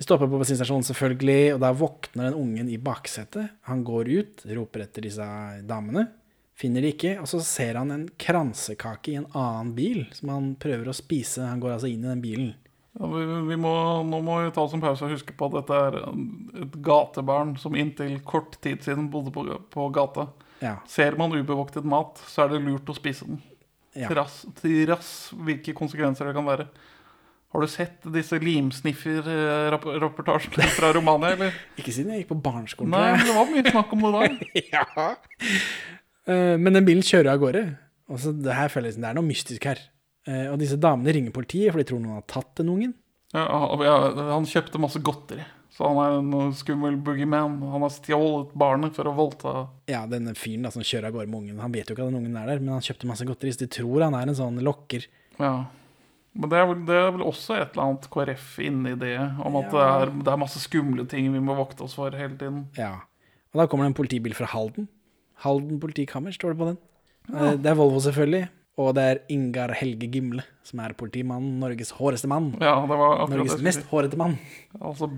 De stopper på bensinstasjonen, selvfølgelig, og da våkner den ungen i baksetet. Han går ut, roper etter disse damene. Finner de ikke, og så ser han en kransekake i en annen bil som han prøver å spise. Han går altså inn i den bilen. Ja, vi, vi må, nå må vi ta oss en pause og huske på at dette er et gatebarn som inntil kort tid siden bodde på, på gata. Ja. Ser man ubevoktet mat, så er det lurt å spise den. ja. Trass, til rass hvilke konsekvenser det kan være. Har du sett disse limsniffer-rapportasjene fra Romania, eller? Ikke siden jeg gikk på barneskolen. Nei, men det var mye snakk om det da. ja. Eh, Men den bilen kjører av gårde. Og så det her føles det er noe mystisk her. Eh, Og disse damene ringer politiet, for de tror noen har tatt den ungen. Ja, ja, han kjøpte masse godteri, så han er en skummel boogeyman. Han har stjålet barnet for å voldta Ja, denne fyren da, som kjører av gårde med ungen. Han vet jo ikke at den ungen er der, men han kjøpte masse godteri, så de tror han er en sånn lokker. Ja. Men det er, vel, det er vel også et eller annet KrF inni det, om at det, er, det er masse skumle ting vi må vokte oss for hele tiden. Ja. Og da kommer det en politibil fra Halden. Halden politikammer, står det på den. Ja. Det er Volvo, selvfølgelig. Og det er Ingar Helge Gimle, som er politimannen, Norges håreste mann. Ja, det var akkurat Norges mest hårete mann. Altså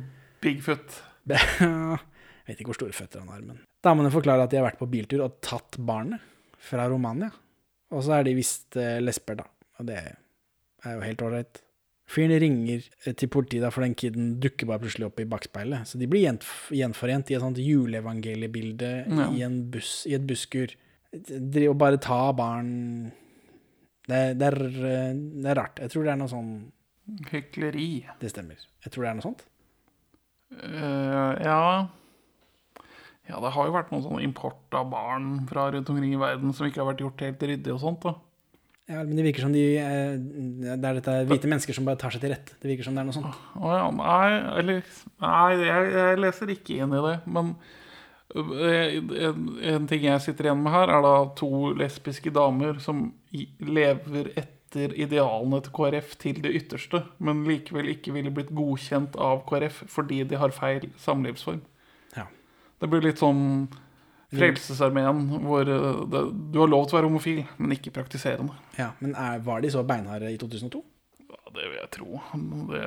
Bigfoot. Jeg vet ikke hvor store føtter han har, men Damene forklarer at de har vært på biltur og tatt barnet fra Romania. Og så er de visst eh, lesber, da. Og det er jo helt ålreit. Fyren ringer eh, til politiet, da, for den kiden dukker bare plutselig opp i bakspeilet. Så de blir gjenforent i et sånt juleevangeliebilde Ja. i, en buss, i et busskur. Og bare ta barn Det, det, er, det er rart. Jeg tror det er noe sånn Hykleri. Det stemmer. Jeg tror det er noe sånt. Uh, ja Ja, det har jo vært noen sånn import av barn fra rundt omkring i verden som ikke har vært gjort helt ryddig og sånt. da. Ja, men det virker som de eh, Det er dette hvite mennesker som bare tar seg til rette. Det virker som det er noe sånt. Å ja, nei, eller Nei, jeg, jeg leser ikke inn i det. Men en, en ting jeg sitter igjen med her, er da to lesbiske damer som lever etter idealene til KrF til det ytterste, men likevel ikke ville blitt godkjent av KrF fordi de har feil samlivsform. Ja. Det blir litt sånn Frelsesarmeen, hvor øh, det, du har lov til å være homofil, men ikke praktiserende. Ja, Men er, var de så beinharde i 2002? Ja, det vil jeg tro. Det,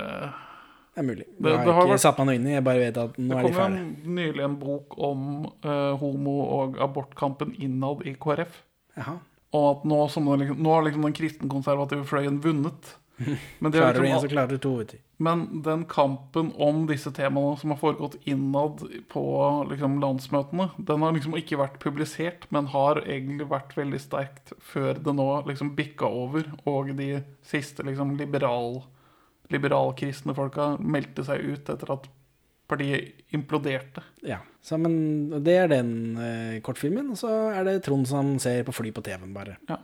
Det er mulig. Det- Det, har jeg har ikke vært- satt meg noe inn i. Jeg bare vet at nå Det er de kom jo kom nylig en bok om uh, homo- og abortkampen innad i KrF. Jaha. Og at nå, liksom, nå har liksom den kristenkonservative fløyen vunnet. Men, det er Klarer du en, så liksom, klarer du to. Vet du. men den kampen om disse temaene som har foregått innad på liksom, landsmøtene, den har liksom ikke vært publisert, men har egentlig vært veldig sterkt før det nå liksom bikka over, og de siste liksom, liberal, liberalkristne folka meldte seg ut etter at partiet imploderte. Ja. Så, men det er den eh, kortfilmen. Og så er det Trond som ser på fly på TV-en, bare. Ja.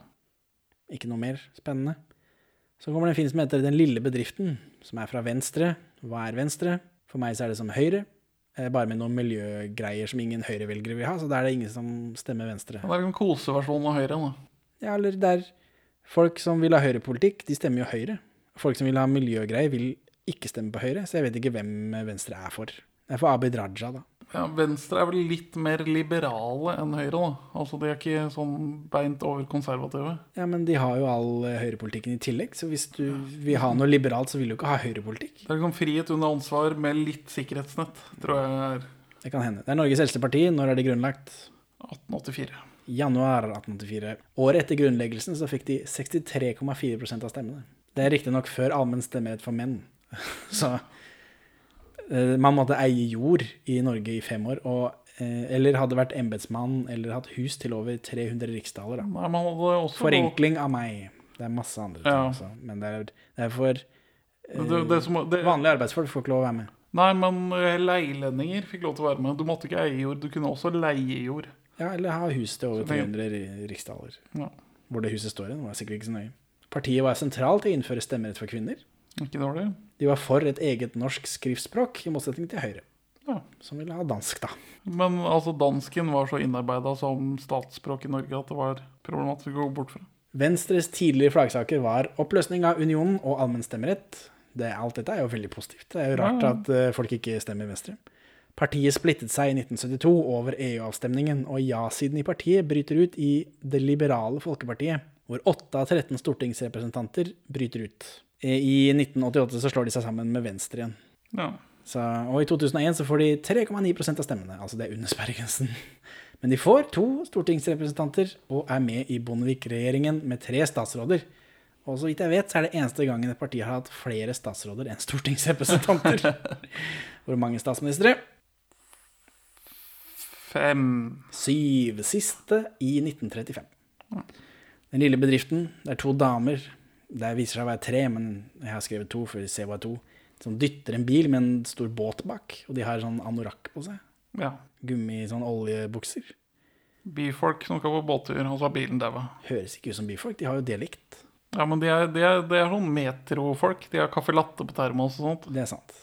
Ikke noe mer spennende. Så kommer det en film som heter Den lille bedriften, som er fra Venstre. Hva er Venstre? For meg så er det som Høyre. eh, Bare med noen miljøgreier som ingen Høyre-velgere vil ha. Så da er det ingen som stemmer Venstre. Det er en koseversjon av Høyre. Da. Ja, eller det er folk som vil ha høyrepolitikk, de stemmer jo Høyre. Folk som vil ha miljøgreier, vil ikke stemme på Høyre. Så jeg vet ikke hvem Venstre er for. Det er for Abid Raja, da. Ja, Venstre er vel litt mer liberale enn Høyre. da. Altså De er ikke sånn beint over konservative. Ja, men de har jo all eh, høyrepolitikken i tillegg, så hvis du vil ha noe liberalt, så vil du ikke ha høyrepolitikk. Det er liksom frihet under ansvar med litt sikkerhetsnett, tror jeg er Det kan hende. Det er Norges eldste parti. Når er det grunnlagt? 1884. Januar 1884. Året etter grunnleggelsen så fikk de 63,4% av stemmene. Det er riktignok før allmenn stemmerett for menn. Så eh, man måtte eie jord i Norge i fem år, og, eh, eller hadde vært embetsmann eller hatt hus til over 300 riksdaler. Da. Forenkling av meg. Det er masse andre ting Ja. også, men det er, det er for eh, Det, det som, vanlige arbeidsfolk får ikke lov å være med. nei, men eh, leilendinger fikk lov til å være med. Du måtte ikke eie jord, du kunne også leie jord. Ja, eller ha hus til over 300 riksdaler. Ja. Hvor det huset står hen, var sikkert ikke så nøye. Partiet var sentralt i å innføre stemmerett for kvinner. Ikke dårlig. De var for et eget norsk skriftspråk, i motsetning til Høyre, Ja. som ville ha dansk, da. Men altså, dansken var så innarbeida som statsspråk i Norge at det var problematisk å gå bort fra. Venstres tidligere flaggsaker var oppløsning av unionen og allmenn stemmerett. Det, alt dette er jo veldig positivt. Det er jo rart Ja, ja. at eh, folk ikke stemmer Venstre. Partiet splittet seg i 1972 over EU-avstemningen, og ja-siden i partiet bryter ut i Det liberale folkepartiet, hvor 8 av 13 stortingsrepresentanter bryter ut. I 1988 så slår de seg sammen med Venstre igjen. Ja. Så, og i 2001 så får de 3,9% av stemmene, altså det er under sperregrensen. Men de får to stortingsrepresentanter og er med i Bondevik-regjeringen med tre statsråder. Og så vidt jeg vet, så er det eneste gangen et parti har hatt flere statsråder enn stortingsrepresentanter. Hvor mange statsministre? Fem. Syv. Siste i 1935. Den lille bedriften, det er to damer. Det viser seg å være tre, men jeg har skrevet to, for vi hva er to. Som dytter en bil med en stor båt bak, og de har sånn anorakk på seg. Ja. Gummi, sånn oljebukser. Byfolk som skal på båttur, og så har bilen daua. Høres ikke ut som byfolk, de har jo dialekt. Ja, men de er, de er, de er sånn metrofolk. De har caffè latte på termos og sånt. Det er sant.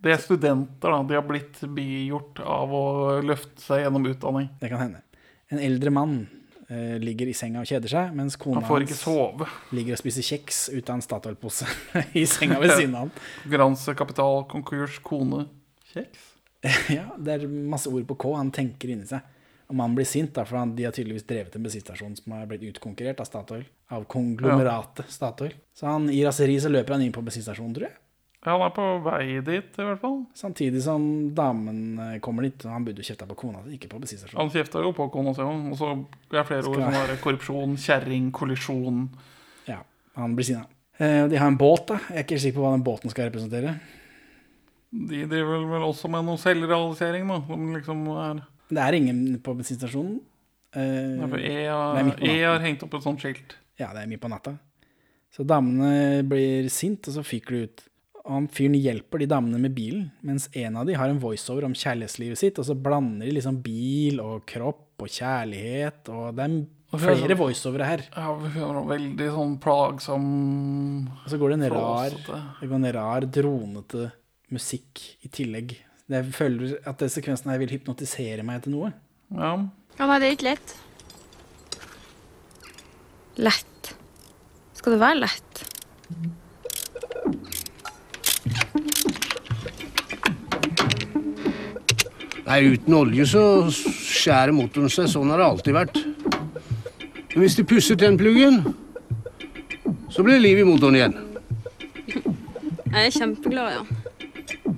De er studenter, da. De har blitt bigjort av å løfte seg gjennom utdanning. Det kan hende. En eldre mann eh, ligger i senga og kjeder seg, mens kona Han hans sove. ligger og spiser kjeks ut av en Statoil-pose i senga ved siden av han. Konkurransekapital, konkurs, kone. Kjeks? Ja, det er masse ord på K han tenker inni seg. Og mannen blir sint, da, for han, de har tydeligvis drevet en bensinstasjon som har blitt utkonkurrert av Statoil. Av konglomeratet Statoil. Så han, i raseri så løper han inn på bensinstasjonen, tror jeg. Ja, han er på vei dit, i hvert fall. Samtidig som damen eh, kommer dit. Han burde jo kjefta på kona si, ikke på bensinstasjonen. Han kjefta jo på kona si òg. Og så er flere flere ord som er korrupsjon, kjerring, kollisjon. Ja, han blir sinna. Eh, de har en båt, da. Jeg er ikke sikker på hva den båten skal representere. De driver vel også med noe selvrealisering, da. Som liksom er Det er ingen på bensinstasjonen. Eh, E har, e har hengt opp et sånt skilt. ja, det er midt på natta. Så damene blir sint, og så fyker de ut. Og han fyren hjelper de damene med bilen, mens en av de har en voiceover om kjærlighetslivet sitt, og så blander de liksom bil og kropp og kjærlighet, og det er flere voiceovere her. Ja, vi finner noe veldig sånn plagsom Og så går det en rar, det går en rar dronete musikk i tillegg. Jeg føler at den sekvensen her vil hypnotisere meg til noe. Ja. Ja, nei, det er ikke lett. Lett. Skal det være lett? Nei, uten olje så skjærer motoren seg. Sånn har det alltid vært. Men hvis de pusser tennpluggen, så blir det liv i motoren igjen. Jeg er kjempeglad, ja.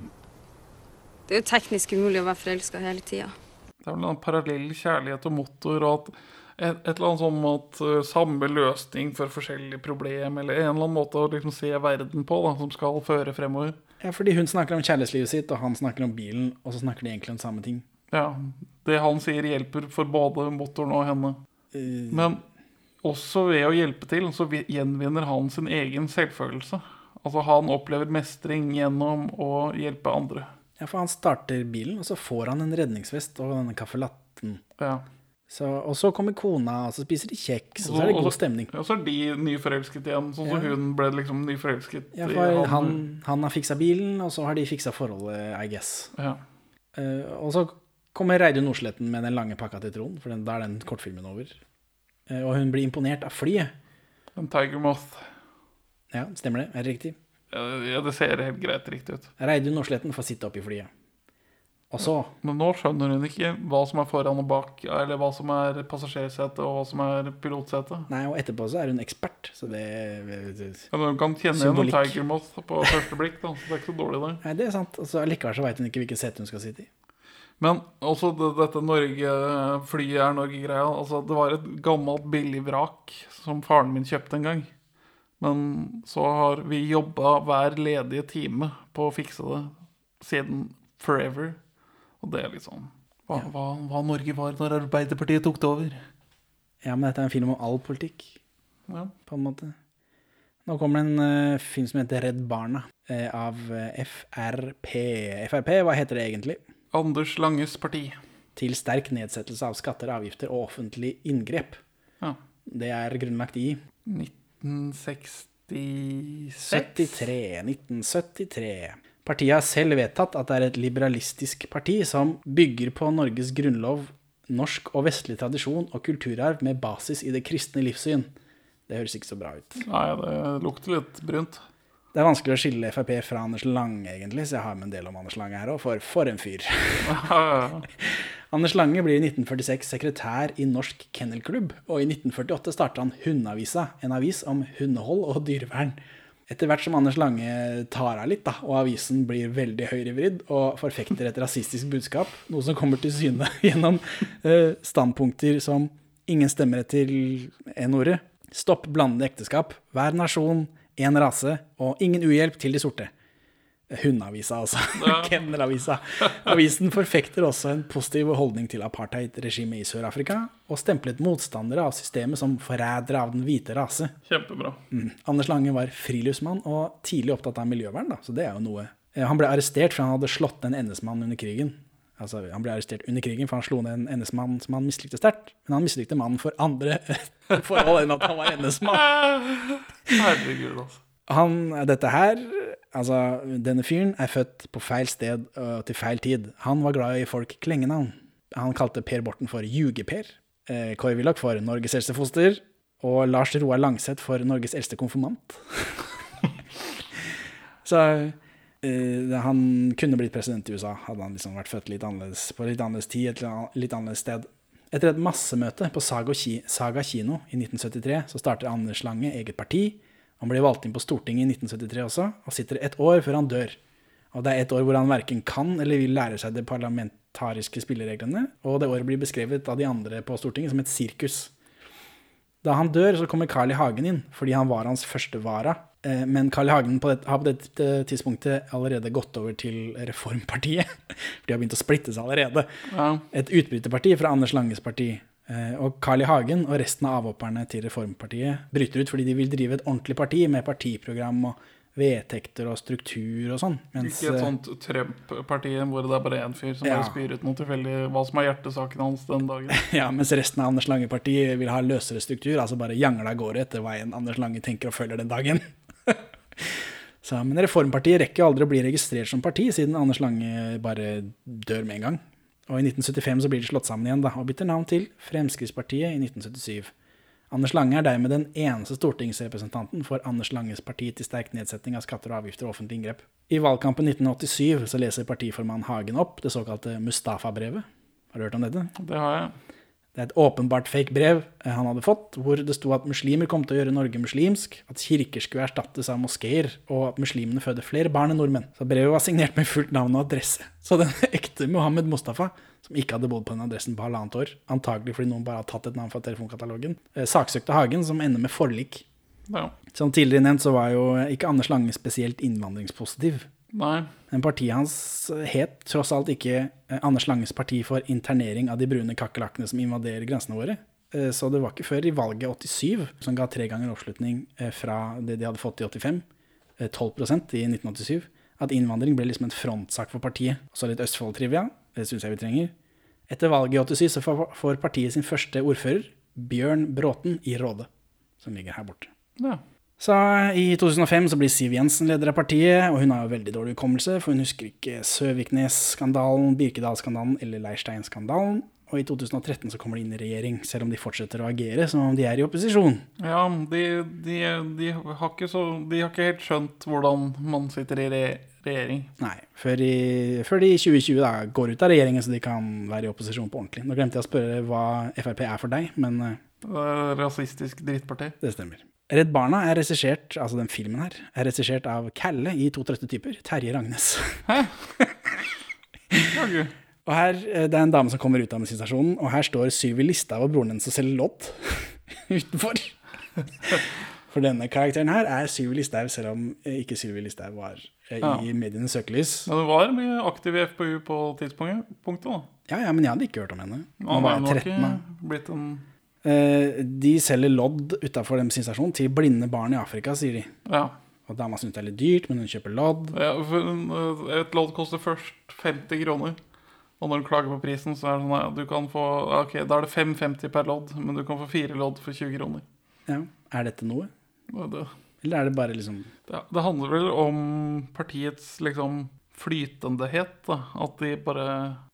Det er jo teknisk umulig å være forelska hele tida. Det er vel en parallell kjærlighet og motor, og at et, et eller annet sånn at uh, samme løsning for forskjellige problem, eller en eller annen måte å liksom se verden på, da, som skal føre fremover. Ja, fordi hun snakker om kjærlighetslivet sitt, og han snakker om bilen, og så snakker de egentlig om samme ting. Ja, Det han sier, hjelper for både motoren og henne. Uh... Men også ved å hjelpe til, så gjenvinner han sin egen selvfølelse. Altså Han opplever mestring gjennom å hjelpe andre. Ja, for han starter bilen, og så får han en redningsvest og denne kaffelatten. Ja. Så, og så kommer kona, og så spiser de kjeks, og så er det god stemning. Og så er de nyforelsket igjen, sånn som Ja. hun ble liksom nyforelsket Ja, i for han, han har fiksa bilen, og så har de fiksa forholdet, I guess. Ja. Uh, og så kommer Reidun Nordsletten med den lange pakka til Trond, for den, da er den kortfilmen over. Uh, og hun blir imponert av flyet. En Tiger Moth. Ja, stemmer det? Er det riktig? Ja, det ser helt greit riktig ut. Reidun Nordsletten får sitte oppi flyet. Og Men nå skjønner hun ikke hva som er foran og bak, eller hva som er passasjersete og hva som er pilotsete. Nei, og etterpå så er hun ekspert, så det Ja, Hun kan kjenne igjen en. Tiger Moth på første blikk, da, så det er ikke så dårlig, det. Nei, det er sant. Og likevel så veit hun ikke hvilket sete hun skal sitte i. Men også det, dette Norge, flyet er Norge-greia. Altså, det var et gammelt billig vrak som faren min kjøpte en gang. Men så har vi jobba hver ledige time på å fikse det siden forever. Og det er liksom hva, hva, hva, hva Norge var når Arbeiderpartiet tok det over. Ja, men dette er en film om all politikk, Ja. på en måte. Nå kommer det en uh, film som heter Redd Barna, uh, av eh, FRP. FRP, hva heter det egentlig? Anders Langes parti. Til sterk nedsettelse av skatter, avgifter og offentlig inngrep. Ja. Det er grunnlagt i 1966. 73. 1973. Partiet har selv vedtatt at det er et liberalistisk parti som bygger på Norges grunnlov, norsk og vestlig tradisjon og kulturarv med basis i det kristne livssyn. Det høres ikke så bra ut. Nei, det lukter litt brunt. Det er vanskelig å skille Frp fra Anders Lange, egentlig, så jeg har med en del om Anders Lange her òg, for for en fyr. Anders Lange blir i 1946 sekretær i Norsk Kennelklubb, og i 1948 starta han Hundeavisa, en avis om hundehold og dyrevern. Etter hvert som Anders Lange tar av litt, da, og avisen blir veldig høyrevridd og forfekter et rasistisk budskap, noe som kommer til syne gjennom uh, standpunkter som ingen stemmerett til N-ordet, stopp blandede ekteskap, hver nasjon, én rase og ingen uhjelp til de sorte. Hundeavisa, altså. Kennelavisa. Avisen forfekter også en positiv holdning til apartheid-regimet i Sør-Afrika, og stemplet motstandere av systemet som forrædere av den hvite rase. Kjempebra. Mm. Anders Lange var friluftsmann og tidlig opptatt av miljøvern, da, så det er jo noe. Eh, Han ble arrestert for han hadde slått en NS-mann under krigen. Altså, Han ble arrestert under krigen for han slo ned en NS-mann som han mislikte sterkt. Men han mislikte mannen for andre forhold enn at han var NS-mann. Herregud, altså. Han, dette her, altså denne fyren er født på feil sted og til feil tid. Han var glad i folk klengenavn. Han kalte Per Borten for Juge-Per, eh, Kåre Willoch for Norges eldste foster, og Lars Roar Langseth for Norges eldste konfirmant. Så eh, han kunne blitt president i USA, hadde han liksom vært født litt annerledes, på litt annerledes tid, et litt annerledes sted. Etter et massemøte på Saga kino i 1973, så starter Anders Lange eget parti. Han blir valgt inn på Stortinget i 1973 også, og sitter et år før han dør. Og det er et år hvor han verken kan eller vil lære seg de parlamentariske spillereglene, og det året blir beskrevet av de andre på Stortinget som et sirkus. Da han dør, så kommer Carl I. Hagen inn, fordi han var hans første vara. Eh, Men Carl I. Hagen på det, har på dette tidspunktet allerede gått over til Reformpartiet. For de har begynt å splitte seg allerede. Ja. Et utbryterparti fra Anders Langes parti. Eh, Og Carl I. Hagen og resten av avhopperne til Reformpartiet bryter ut fordi de vil drive et ordentlig parti med partiprogram og vedtekter og struktur og sånn. Ikke et eh, sånt Trump-parti hvor det er bare én fyr som Ja. spyr ut noe tilfeldig hva som er hjertesaken hans den dagen. Ja, mens resten av Anders Lange-partiet vil ha løsere struktur, altså bare jangle av gårde etter veien Anders Lange tenker og følger den dagen. Så, men Reformpartiet rekker aldri å bli registrert som parti, siden Anders Lange bare dør med en gang. Og i 1975 så blir de slått sammen igjen, da, og bytter navn til Fremskrittspartiet i 1977. Anders Lange er dermed den eneste stortingsrepresentanten for Anders Langes parti til sterk nedsetting av skatter og avgifter og offentlige inngrep. I valgkampen 1987 så leser partiformann Hagen opp det såkalte Mustafa-brevet. Har du hørt om dette? Det har jeg. Det er et åpenbart fake brev eh, han hadde fått, hvor det sto at muslimer kom til å gjøre Norge muslimsk, at kirker skulle erstattes av moskeer, og at muslimene føder flere barn enn nordmenn. Så brevet var signert med fullt navn og adresse. Så den ekte Mohammed Mustafa, som ikke hadde bodd på den adressen på halvannet år, antagelig fordi noen bare har tatt et navn fra telefonkatalogen, eh, saksøkte Hagen, som ender med forlik. Ja. Som tidligere nevnt så var jo ikke Anders Lange spesielt innvandringspositiv. Nei. Men partiet hans het tross alt ikke eh, Anders Langes parti for internering av de brune kakerlakkene som invaderer grensene våre. Eh, Så det var ikke før i valget 87, som ga tre ganger oppslutning eh, fra det de hadde fått i 85, eh, 12% i 1987, at innvandring ble liksom en frontsak for partiet. Og så litt Østfold-trivia, det syns jeg vi trenger. Etter valget i 87 så får- får partiet sin første ordfører, Bjørn Bråten, i Råde, som ligger her borte. Ja. Så I 2005 så blir Siv Jensen leder av partiet, og hun har jo veldig dårlig hukommelse, for hun husker ikke Søviknes-skandalen, Birkedal-skandalen eller Leirstein-skandalen. Og i 2013 så kommer de inn i regjering, selv om de fortsetter å agere som om de er i opposisjon. Ja, de, de, de, har ikke så, de har ikke helt skjønt hvordan man sitter i re regjering. Nei, før, i, før de i 2020 da går ut av regjeringen så de kan være i opposisjon på ordentlig. Nå glemte jeg å spørre hva Frp er for deg, men eh, Rasistisk drittparti. det stemmer. Redd Barna er regissert, altså den filmen her, er regissert av Kalle i To trøtte typer, Terje Ragnes. Jaggu. Og her, eh, Det er en dame som kommer ut av musikkstasjonen, og her står Syvi Listhaug og broren hennes og selger lodd utenfor. For denne karakteren her er Syvi Listhaug, selv om eh, ikke Syvi Listhaug var eh, Ja. i medienes søkelys. Men hun var mye aktiv i FpU på tidspunktet, punktet, da. Ja, ja, men jeg hadde ikke hørt om henne. Ja, Nå var jeg 13 da. ikke blitt en De selger lodd utafor bensinstasjonen til blinde barn i Afrika, sier de. Ja. Og dama syns det er litt dyrt, men hun kjøper lodd. ja uh, et lodd koster først 50 kroner. Og når du klager på prisen, så er det sånn at du kan få Ok, da er det 5,50 per lodd, men du kan få fire lodd for 20 kroner. Ja, Er dette noe? Det, Eller er det bare liksom det, det handler vel om partiets liksom flytendehet. Da. At de bare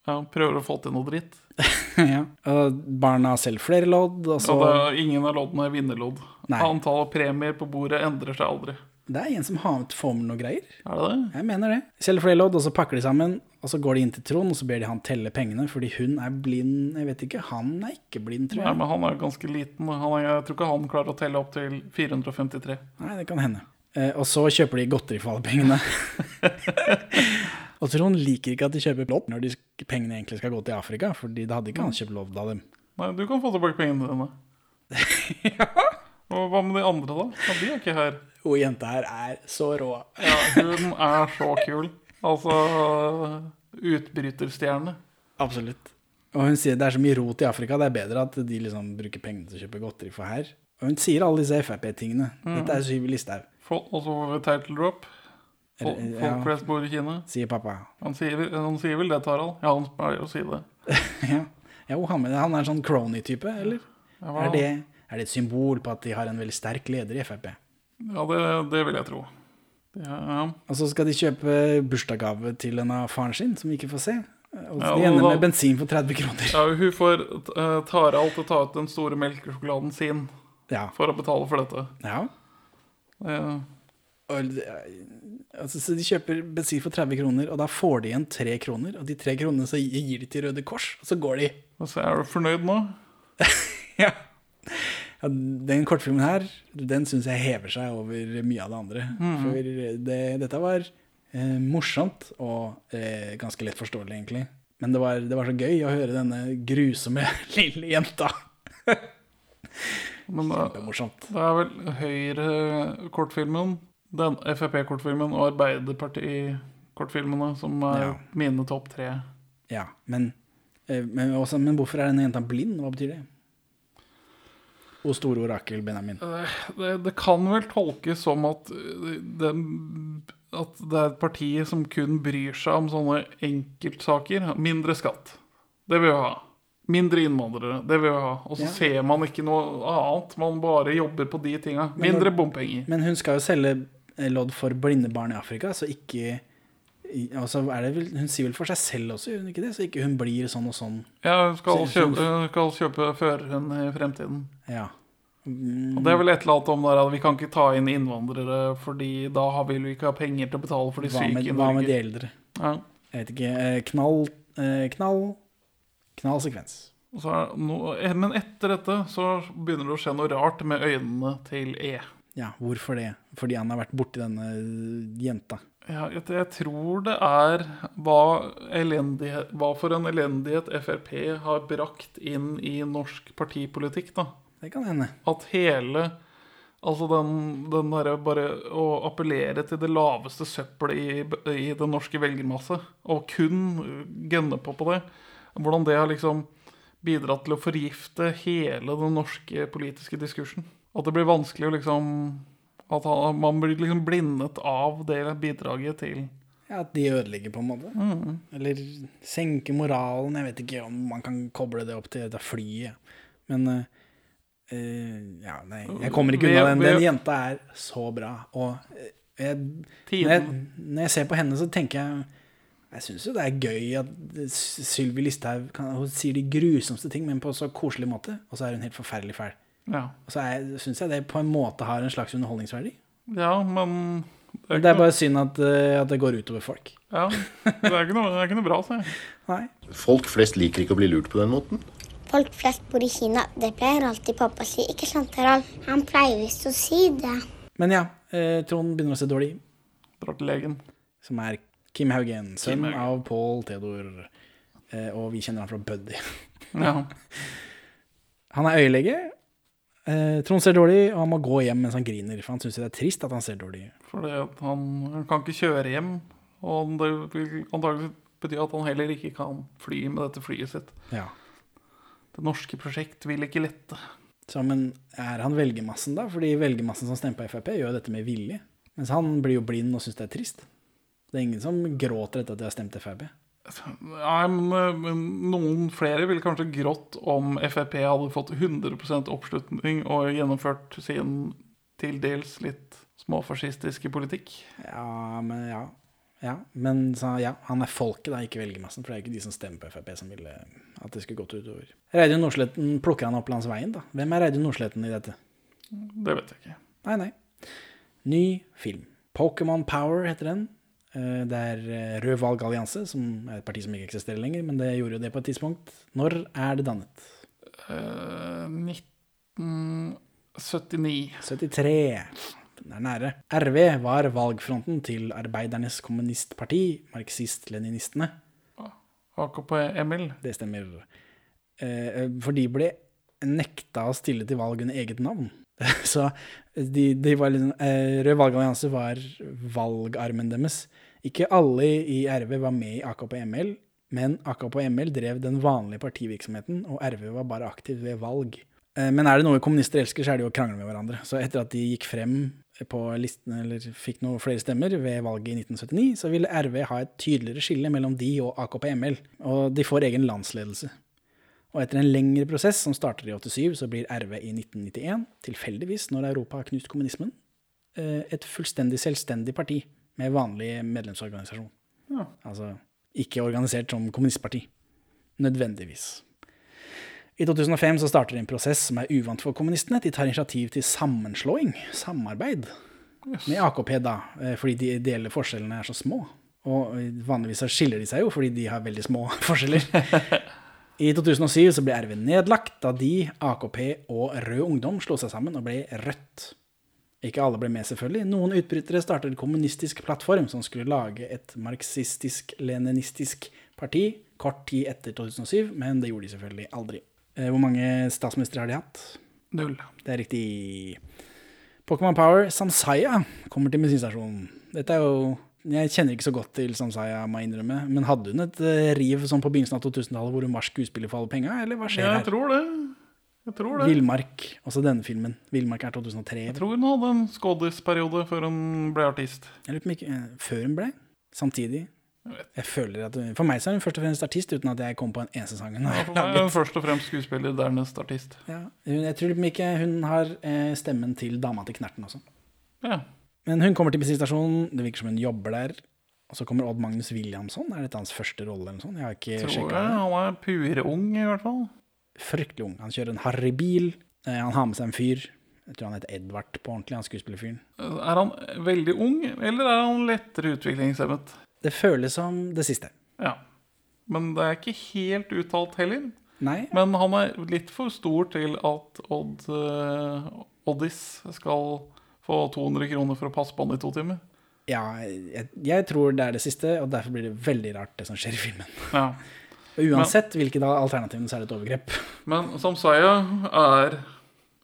ja, prøver å få til noe dritt. Ja. Og barna har selv flere lodd, og så Ja, det, ingen av loddene er vinnerlodd. Nei. Antallet premier på bordet endrer seg aldri. Det er en som har med får med noe greier. Er det det? Jeg mener det. De selger flere lodd, og så pakker de sammen. Og så går de inn til Trond, og så ber de han telle pengene, fordi hun er blind. Jeg vet ikke, Han er ikke blind, tror Nei, men han er ganske liten. Han er, jeg tror ikke han klarer å telle opp til 453. Nei, det kan hende. Eh, og så kjøper de godteri for alle pengene. og Trond liker ikke at de kjøper lodd når de, pengene egentlig skal gå til Afrika, fordi da hadde ikke han kjøpt lodd av dem. Nei, du kan få tilbake pengene dine. Og hva med de andre, da? Ja, de er ikke her. Hun jenta her er så rå. Ja, hun er så kul. Altså utbryterstjerne. Absolutt. Og hun sier det er så mye rot i Afrika, det er bedre at de liksom bruker pengene til å kjøpe godteri for her. Og hun sier alle disse Frp-tingene. Dette er Syvi Listhaug, Og så får vi title drop. Folk ja. flest bor i Kina. sier pappa. Han sier, han sier vel det, Tarald? Ja, han pleier å si det. Ja, Jo, det. Han er en sånn crony-type, eller? Ja, Er det, er det et symbol på at de har en veldig sterk leder i Frp? Ja, det, det vil jeg tro. Ja. Og så skal de kjøpe bursdagsgave til en av faren sin, som vi ikke får se. Og de ender med bensin for 30 kroner. ja hun får uh, Tarald til å ta ut den store melkesjokoladen sin Ja. for å betale for dette. ja. Er- altså, så de kjøper bensin for 30 kroner, og da får de igjen 3 kroner. Og de 3 kronene så gir de til Røde Kors, og så går de. og så er du fornøyd nå? Ja. Ja, den kortfilmen her, den syns jeg hever seg over mye av det andre. For det, dette var eh, morsomt og eh, ganske lett forståelig, egentlig. Men det var, det var så gøy å høre denne grusomme lille jenta. Men det, Kjempemorsomt. det er vel Høyre-kortfilmen, den Frp-kortfilmen og Arbeiderparti-kortfilmene som er Ja. mine topp tre. Ja, men, eh, men, også, men hvorfor er denne jenta blind? Hva betyr det? O store orakel Benjamin. Det, det kan vel tolkes som at, det, at det er et parti som kun bryr seg om sånne enkeltsaker. Mindre skatt. Det vil vi ha. Mindre innvandrere. Det vil vi ha. Og så Ja. ser man ikke noe annet. Man bare jobber på de tinga. Mindre bompenger. Men hun skal jo selge eh, lodd for blinde barn i Afrika, så ikke altså det vel, Hun sier vel for seg selv også, gjør hun ikke det? Så ikke hun blir sånn og sånn. Jeg skal kjøpe, hun skal kjøpe førerhund i fremtiden. Ja. Og det er vel et eller annet om der at vi kan ikke ta inn innvandrere, fordi da har- vil vi ikke ha penger til å betale for de syke med, i hva med de eldre? Ja. Jeg vet ikke. eh, Knall eh, Knall Knall sekvens. No, eh, men etter dette så begynner det å skje noe rart med øynene til E. Ja, hvorfor det? Fordi han har vært borti denne jenta. Ja, jeg, jeg tror det er hva, hva for en elendighet Frp har brakt inn i norsk partipolitikk. da. Det kan hende. At hele Altså den, den derre bare å appellere til det laveste søppelet i, i den norske velgermasse, og kun gønne på på det, hvordan det har liksom bidratt til å forgifte hele den norske politiske diskursen. At det blir vanskelig å liksom At han, man blir liksom blindet av det bidraget til Ja, At de ødelegger, på en måte. Mm. Eller senker moralen. Jeg vet ikke om man kan koble det opp til dette flyet. Men eh, Ja, nei. Jeg kommer ikke unna den. Den jenta er så bra. Og eh, jeg, når, jeg, når jeg ser på henne, så tenker jeg Jeg syns jo det er gøy at Sylvi Listhaug sier de grusomste ting, men på så koselig måte. Og så er hun helt forferdelig fæl. Ja. Og så syns jeg det på en måte har en slags underholdningsverdi. ja, men Men det er bare synd at, eh, at det går utover folk. Ja, det er ikke noe, det er ikke noe bra, sier jeg. Nei. Folk flest liker ikke å bli lurt på den måten. Folk flest bor i Kina. Det pleier alltid pappa å si. Ikke sant, Harald? Han pleier visst å si det. Men ja, eh, Trond begynner å se dårlig. Drar til legen. Som er Kim Haugen, sønn Kim Haugen. av Paul Theodor. Eh, og vi kjenner han fra Buddy. Ja. Han er øyelege. Eh, Trond ser dårlig, og han må gå hjem mens han griner. For han syns det er trist at han ser dårlig. For han, han kan ikke kjøre hjem. Og det vil antagelig bety at han heller ikke kan fly med dette flyet sitt. Ja. Det norske prosjekt vil ikke lette. Så, men er han velgermassen, da? Fordi velgermassen som stemmer på Frp, gjør dette med vilje. Mens han blir jo blind og syns det er trist. Det er ingen som gråter etter at de har stemt Frp. Nei, men, noen flere ville kanskje grått om Frp hadde fått 100% oppslutning og gjennomført sin til dels litt småfascistiske politikk. Ja, men ja. ja. Men så, ja, han er folket, da, ikke velgermassen. For det er ikke de som stemmer på Frp som ville at det skulle gått utover. Reidun Nordsletten plukker han opp langs veien, da. Hvem er Reidun Nordsletten i dette? Det vet jeg ikke. Nei, nei. Ny film. Pokémon Power heter den. Eh, Det er eh, Rød valgallianse, som er et parti som ikke eksisterer lenger, men det gjorde jo det på et tidspunkt. Når er det dannet? Uh, 1979. 73. Den er nære. RV var valgfronten til Arbeidernes kommunistparti, marxist-leninistene. AKP-Emil. Det stemmer. Eh, For de ble nekta å stille til valg under eget navn. Så de, de var liksom, eh, Rød valgallianse var valgarmen deres. Ikke alle i RV var med i AKP-ML, men AKP-ML drev den vanlige partivirksomheten, og RV var bare aktiv ved valg. Eh, Men er det noe kommunister elsker, så er det jo å krangle med hverandre. Så etter at de gikk frem på listene, eller fikk noen flere stemmer ved valget i 1979, så ville RV ha et tydeligere skille mellom de og AKP-ML, og de får egen landsledelse. Og etter en lengre prosess som starter i 87, så blir RV i 1991, tilfeldigvis når Europa har knust kommunismen, eh, et fullstendig selvstendig parti med vanlig medlemsorganisasjon. Ja. Altså ikke organisert som kommunistparti. Nødvendigvis. I 2005 så starter en prosess som er uvant for kommunistene. De tar initiativ til sammenslåing, samarbeid, med AKP da, eh, fordi de ideelle forskjellene er så små. Og eh, vanligvis så skiller de seg jo fordi de har veldig små forskjeller. I 2007 så ble RV nedlagt da de, AKP og Rød Ungdom slo seg sammen og ble Rødt. Ikke alle ble med, selvfølgelig. Noen utbrytere startet kommunistisk plattform som skulle lage et marxistisk-leninistisk parti kort tid etter 2007, men det gjorde de selvfølgelig aldri. Eh, Hvor mange statsministre har de hatt? Null. Det er riktig. Pokémon Power, Samsaya, kommer til bensinstasjonen. Dette er jo Jeg kjenner ikke så godt til Samsaya, må jeg innrømme. Men hadde hun et eh, riv sånn på begynnelsen av 2000-tallet hvor hun var skuespiller for alle penga, eller hva skjer Ja, jeg her? tror det. Jeg tror det. Villmark, også denne filmen. Villmark er 2003. Jeg tror hun hadde en skådisperiode før hun ble artist. Ikke eh, Før hun ble? Samtidig? Jeg. Jeg føler at hun, For meg så er hun først og fremst artist, uten at jeg kom på en eneste sang hun Ja, har er laget. hun først og fremst skuespiller, dernest artist. Ja, jeg tror ikke hun har eh, stemmen til dama til Knerten også. Ja. Men hun kommer til bensinstasjonen, det virker som hun jobber der. Og så kommer Odd Magnus Williamson. Er dette hans første rolle? eller noe sånt? Jeg har ikke Tror sjekket jeg. Han er purung, i hvert fall. Fryktelig ung. Han kjører en harry bil. Eh, han har med seg en fyr. Jeg tror han heter Edvard på ordentlig, han skuespillerfyren. Er han veldig ung, eller er han lettere utviklingshemmet? Det føles som det siste. Ja. Men det er ikke helt uttalt heller. Nei, Men han er litt for stor til at Odd eh, Oddis skal få 200 kroner for å passe på han i to timer. ja, jeg, jeg tror det er det siste, og derfor blir det veldig rart det som skjer i filmen. Ja. Uansett hvilket av alternativene, så er det et overgrep. Men som Saya er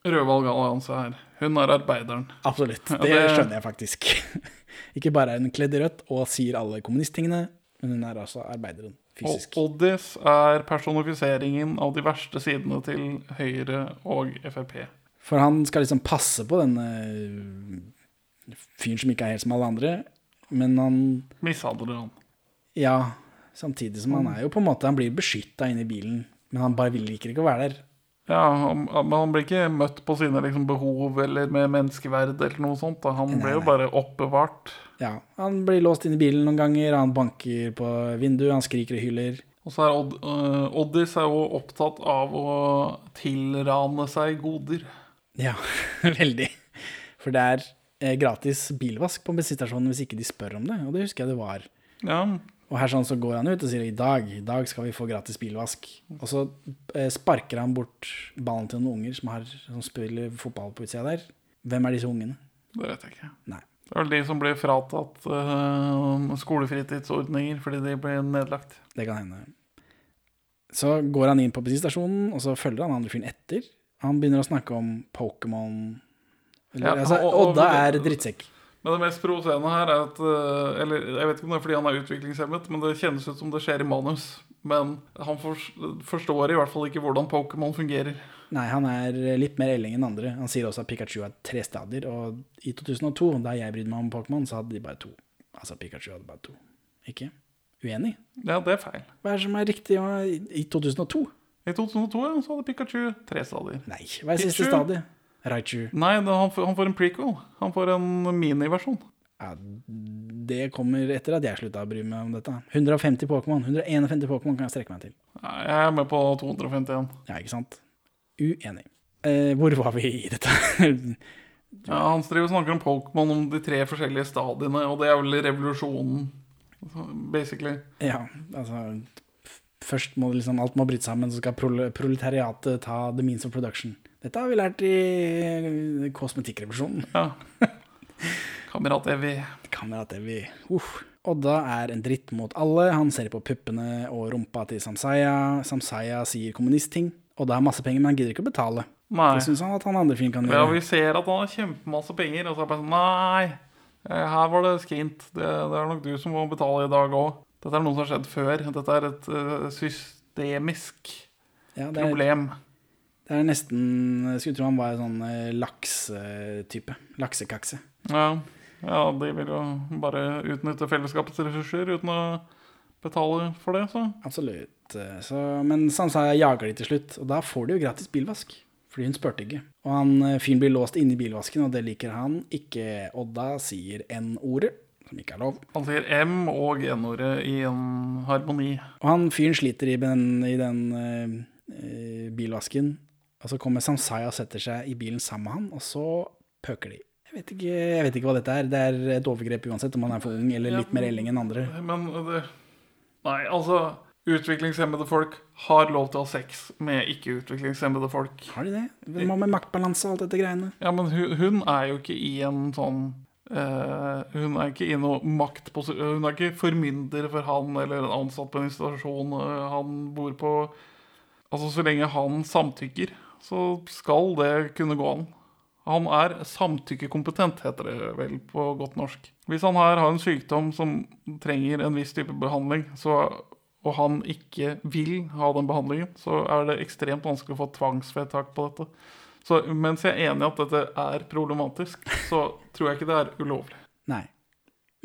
Rødvalg Allianse her. Hun er arbeideren. Absolutt. Ja, Det det- skjønner jeg faktisk. Ikke bare er hun kledd i rødt og sier alle kommunisttingene, men hun er altså arbeideren fysisk. Og. Oddis er personifiseringen av de verste sidene til Høyre og Frp. For han skal liksom passe på denne fyren som ikke er helt som alle andre, men han Mishandler han. Ja, samtidig som han er jo på en måte Han blir beskytta inne i bilen, men han bare vil ikke å være der. Ja, han, men han blir ikke møtt på sine liksom, behov eller med menneskeverd eller noe sånt. Da. Han Nei, ble jo nei. bare oppbevart. Ja, Han blir låst inne i bilen noen ganger, han banker på vinduet, han skriker og hyler. Og så er Odd, uh, Oddis er jo opptatt av å tilrane seg goder. Ja, veldig. For det er eh, gratis bilvask på bensinstasjonen hvis ikke de spør om det, og det husker jeg det var. Ja, Og her sånn så går han ut og sier i dag, i dag skal vi få gratis bilvask. Og så eh, sparker han bort ballen til noen unger som, har, som spiller fotball på utsida der. Hvem er disse ungene? det vet jeg ikke. Nei. Det er vel de som blir fratatt uh, skolefritidsordninger fordi de ble nedlagt. Det kan hende. Så går han inn på bensinstasjonen, og så følger han andre fyren etter. Han begynner å snakke om Pokémon Ja, altså, Odda er drittsekk. Men det mest provoserende her er at øh, Eller jeg vet ikke om det er fordi han er utviklingshemmet, men det kjennes ut som det skjer i manus. Men han forstår i hvert fall ikke hvordan Pokémon fungerer. Nei, han er litt mer elling enn andre. Han sier også at Pikachu er tre stadier, og i 2002, da jeg brydde meg om Pokémon, så hadde de bare to. Altså, Pikachu hadde bare to. Ikke? Uenig? Ja, det er feil. Hva er det som er riktig i 2002? I 2002 ja, så hadde Pikachu tre stadier. Nei, hva er siste stadiet? Raichu. Nei, det, han, får, han får en prequel. Han får en miniversjon. Ja, det kommer etter at jeg slutta å bry meg om dette. 150 Pokémon. 151 Pokémon kan jeg strekke meg til. Ja, Jeg er med på 251. Ja, ikke sant? Uenig. Eh, hvor var vi i dette? Ja, han snakker om Pokémon om de tre forskjellige stadiene, og det er vel revolusjonen, basically. ja, altså Først må liksom, alt må bryte sammen, så skal proletariatet ta the means of production. Dette har vi lært i kosmetikkrevisjonen. Ja. Kamerat Evy. Kamerat Evy. Uff. Odda er en dritt mot alle. Han ser på puppene og rumpa til Samsaya. Samsaya sier kommunistting. Odda har masse penger, men han gidder ikke å betale. Nei. Det syns han at han andre fyren kan Ja, gjøre. vi ser at han har kjempemasse penger, og så er det bare sånn Nei, eh, her var det skint. Det, det er nok du som må betale i dag òg. Dette er noe som har skjedd før. Dette er et uh, systemisk Ja, det, er, problem. det er nesten Jeg skulle tro han var en sånn uh, laksetype. Laksekakse. Ja. ja, de vil jo bare utnytte fellesskapets ressurser uten å betale for det, så. Absolutt. Eh, Så, men jeg jager de til slutt, og da får de jo gratis bilvask. Fordi hun spurte ikke. Og han fyren blir låst inne i bilvasken, og det liker han ikke. Odda sier N-ordet, som ikke er lov. Han sier M og N-ordet i en harmoni. Og han fyren sliter i den, i den eh, bilvasken. Og så kommer Samsaya og setter seg i bilen sammen med han, og så pøker de. Jeg vet, ikke, jeg vet ikke hva dette er. Det er et overgrep uansett om han er for ung eller litt mer elling enn andre. Men det Nei, altså Utviklingshemmede folk har lov til å ha sex med ikke-utviklingshemmede folk. Har de det? Hva med maktbalanse og alt dette greiene? Ja, men hun, hun er jo ikke i en sånn eh, Hun er ikke i noe maktposisjon Hun er ikke formynder for han eller en ansatt på en institusjon eh, han bor på. Altså, så lenge han samtykker, så skal det kunne gå an. Han er samtykkekompetent, heter det vel på godt norsk. Hvis han her har en sykdom som trenger en viss type behandling, så, og han ikke vil ha den behandlingen, så er det ekstremt vanskelig å få tvangsvedtak på dette. Så mens jeg er enig i at dette er problematisk, så tror jeg ikke det er ulovlig. Nei.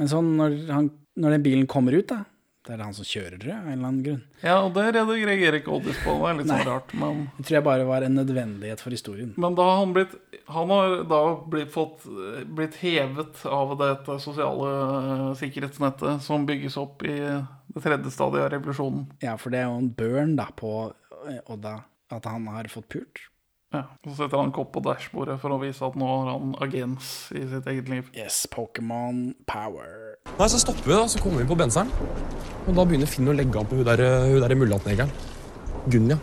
Men sånn når, han, når den bilen kommer ut, da Det er det han som kjører det, av en eller annen grunn. Ja, og det reagerer ikke Oddis på. Det er litt sånn rart. Men, Det tror jeg bare var en nødvendighet for historien. men da har han blitt Han har da blitt, fått, blitt hevet av dette sosiale eh, sikkerhetsnettet som bygges opp i det tredje stadiet av revolusjonen. Ja, for det er jo en burn da på eh, Odda at han har fått pult. Ja, Så setter han en kopp på dashbordet for å vise at nå har han agens i sitt eget liv. Yes, Pokémon power. Nei, Så stopper vi, da, så kommer vi på benseren. Og da begynner Finn å legge an på hun der, hun der mullatnegeren. Gunja.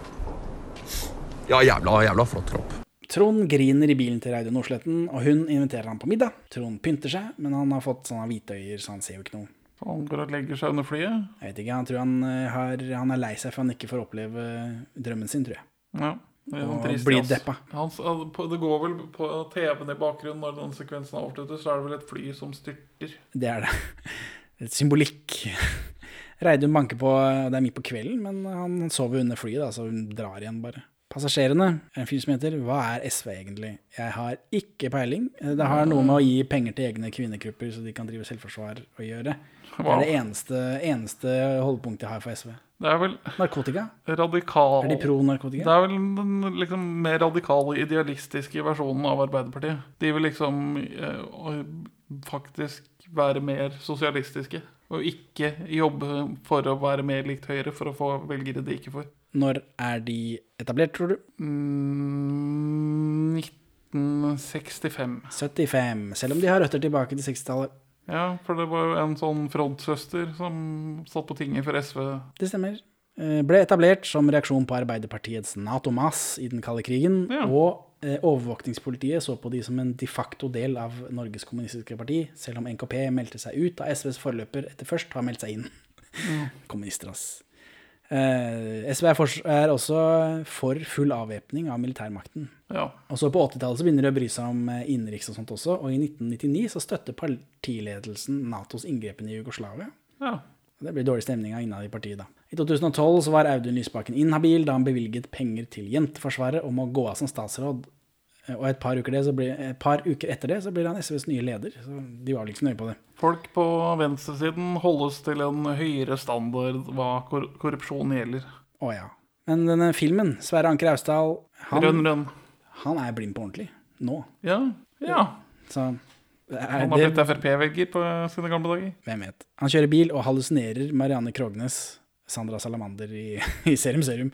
Ja, jævla, jævla flott kropp. Trond griner i bilen til Reidun Osletten, og hun inviterer ham på middag. Trond pynter seg, men han har fått sånne hvite øyer, så han ser jo ikke noe. Han går og legger seg under flyet. Jeg vet ikke, Han tror han, eh, har, han er lei seg for han ikke får oppleve eh, drømmen sin, tror jeg. Ja, Og trist, blir deppa. Han, det går vel på TV-en i bakgrunnen når den sekvensen er avsluttet, så er det vel et fly som styrter. Det er det. Et symbolikk. Reidun banker på, det er midt på kvelden, men han sover under flyet, da, så hun drar igjen bare. Passasjerene er en fyr som heter Hva er SV egentlig? Jeg har ikke peiling. Det har noe med å gi penger til egne kvinnegrupper så de kan drive selvforsvar å gjøre. Det er det eneste, eneste holdepunktet jeg har for SV. Det er vel Narkotika? radikal Er de pro narkotika? Det er vel den liksom mer radikale, idealistiske versjonen av Arbeiderpartiet. De vil liksom øh, faktisk være mer sosialistiske. Og ikke jobbe for å være mer likt Høyre for å få velgere de ikke får. Når er de etablert, tror du? Mm, 1965. 75. Selv om de har røtter tilbake til 60-tallet. Ja, for det var jo en sånn frontsøster som satt på tinget for SV. Det stemmer. Eh, Ble etablert som reaksjon på Arbeiderpartiets Nato-mas i den kalde krigen. Ja. Og eh, overvåkningspolitiet så på de som en de facto del av Norges kommunistiske parti, selv om NKP meldte seg ut da SVs forløper etter først har meldt seg inn. Kommunister, ass. Eh, SV er, for, er også for full avvæpning av militærmakten. Ja. Og så på 80-tallet så begynner de å bry seg om eh, innenriks og sånt også, og i 1999 så støtter partiledelsen Natos inngrepen i Jugoslavia. ja. Det blir dårlig stemning innad i partiet, da. I 2012 så var Audun Lysbakken inhabil da han bevilget penger til Jenteforsvaret om å gå av som statsråd. Eh, Og et par uker, det, så blir, et par uker etter det så blir han SVs nye leder. Så de var vel ikke så nøye på det. Folk på venstresiden holdes til en høyere standard hva kor korrupsjon gjelder. Å ja. Men denne filmen, Sverre Anker Austdal, han, Rønn, rønn. han er blind på ordentlig. Nå. Ja. ja. Så er, Han har blitt Frp-velger på sine gamle dager. Hvem vet. Han kjører bil og hallusinerer Marianne Krognes, Sandra Salamander i, i Serum Serum.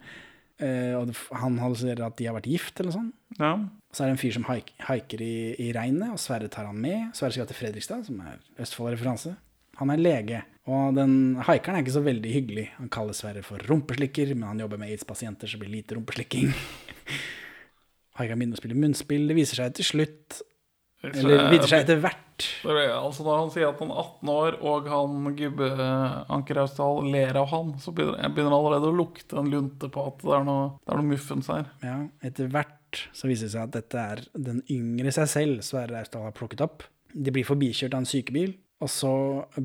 Eh, og det, han hallusinerer at de har vært gift, eller sånt. Ja. Så er det en fyr som haik, haiker i, i regnet, og Sverre tar han med. Sverre skal til Fredrikstad, som er Østfold-referanse. Han er lege, og den haikeren er ikke så veldig hyggelig. Han kaller Sverre for rumpeslikker, men han jobber med aids-pasienter, så blir lite rumpeslikking. Haikeren begynner å spille munnspill. Det viser seg til slutt, eller videre seg etter hvert er altså Når han sier at han er 18 år, og han gubbe Anker Austdal ler av han, så begynner jeg begynner allerede å lukte en lunte på at det er noe, det er noe muffens her. Ja, etter hvert så viser det seg at dette er den yngre seg selv Sverre Austdal har plukket opp. De blir forbikjørt av en sykebil, og så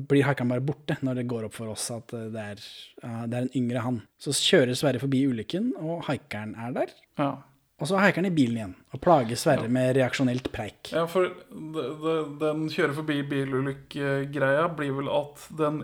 blir haikeren bare borte når det går opp for oss at det er, det er en yngre han. Så kjører Sverre forbi ulykken, og haikeren er der. Ja. Og så haiker han i bilen igjen og plager Sverre med reaksjonelt preik. Ja, for de, de, den kjøre forbi bilulykke-greia blir vel at den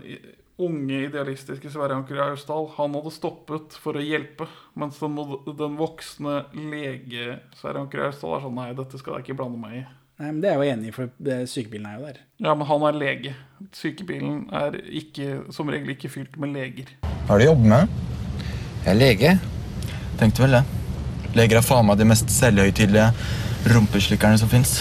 unge, idealistiske Sverre Anker Austdal, han hadde stoppet for å hjelpe, mens den, den voksne lege Sverre Anker Austdal er sånn Nei, dette skal jeg ikke blande meg i. Nei, men Det er jeg jo enig i, for det- sykebilen er jo der. Ja, men han er lege. Sykebilen er ikke, som regel ikke fylt med leger. Hva er det du jobber med? Jeg er lege. Tenkte vel det. Leger er faen meg de mest selvhøytidelige rumpeslikkerne som fins.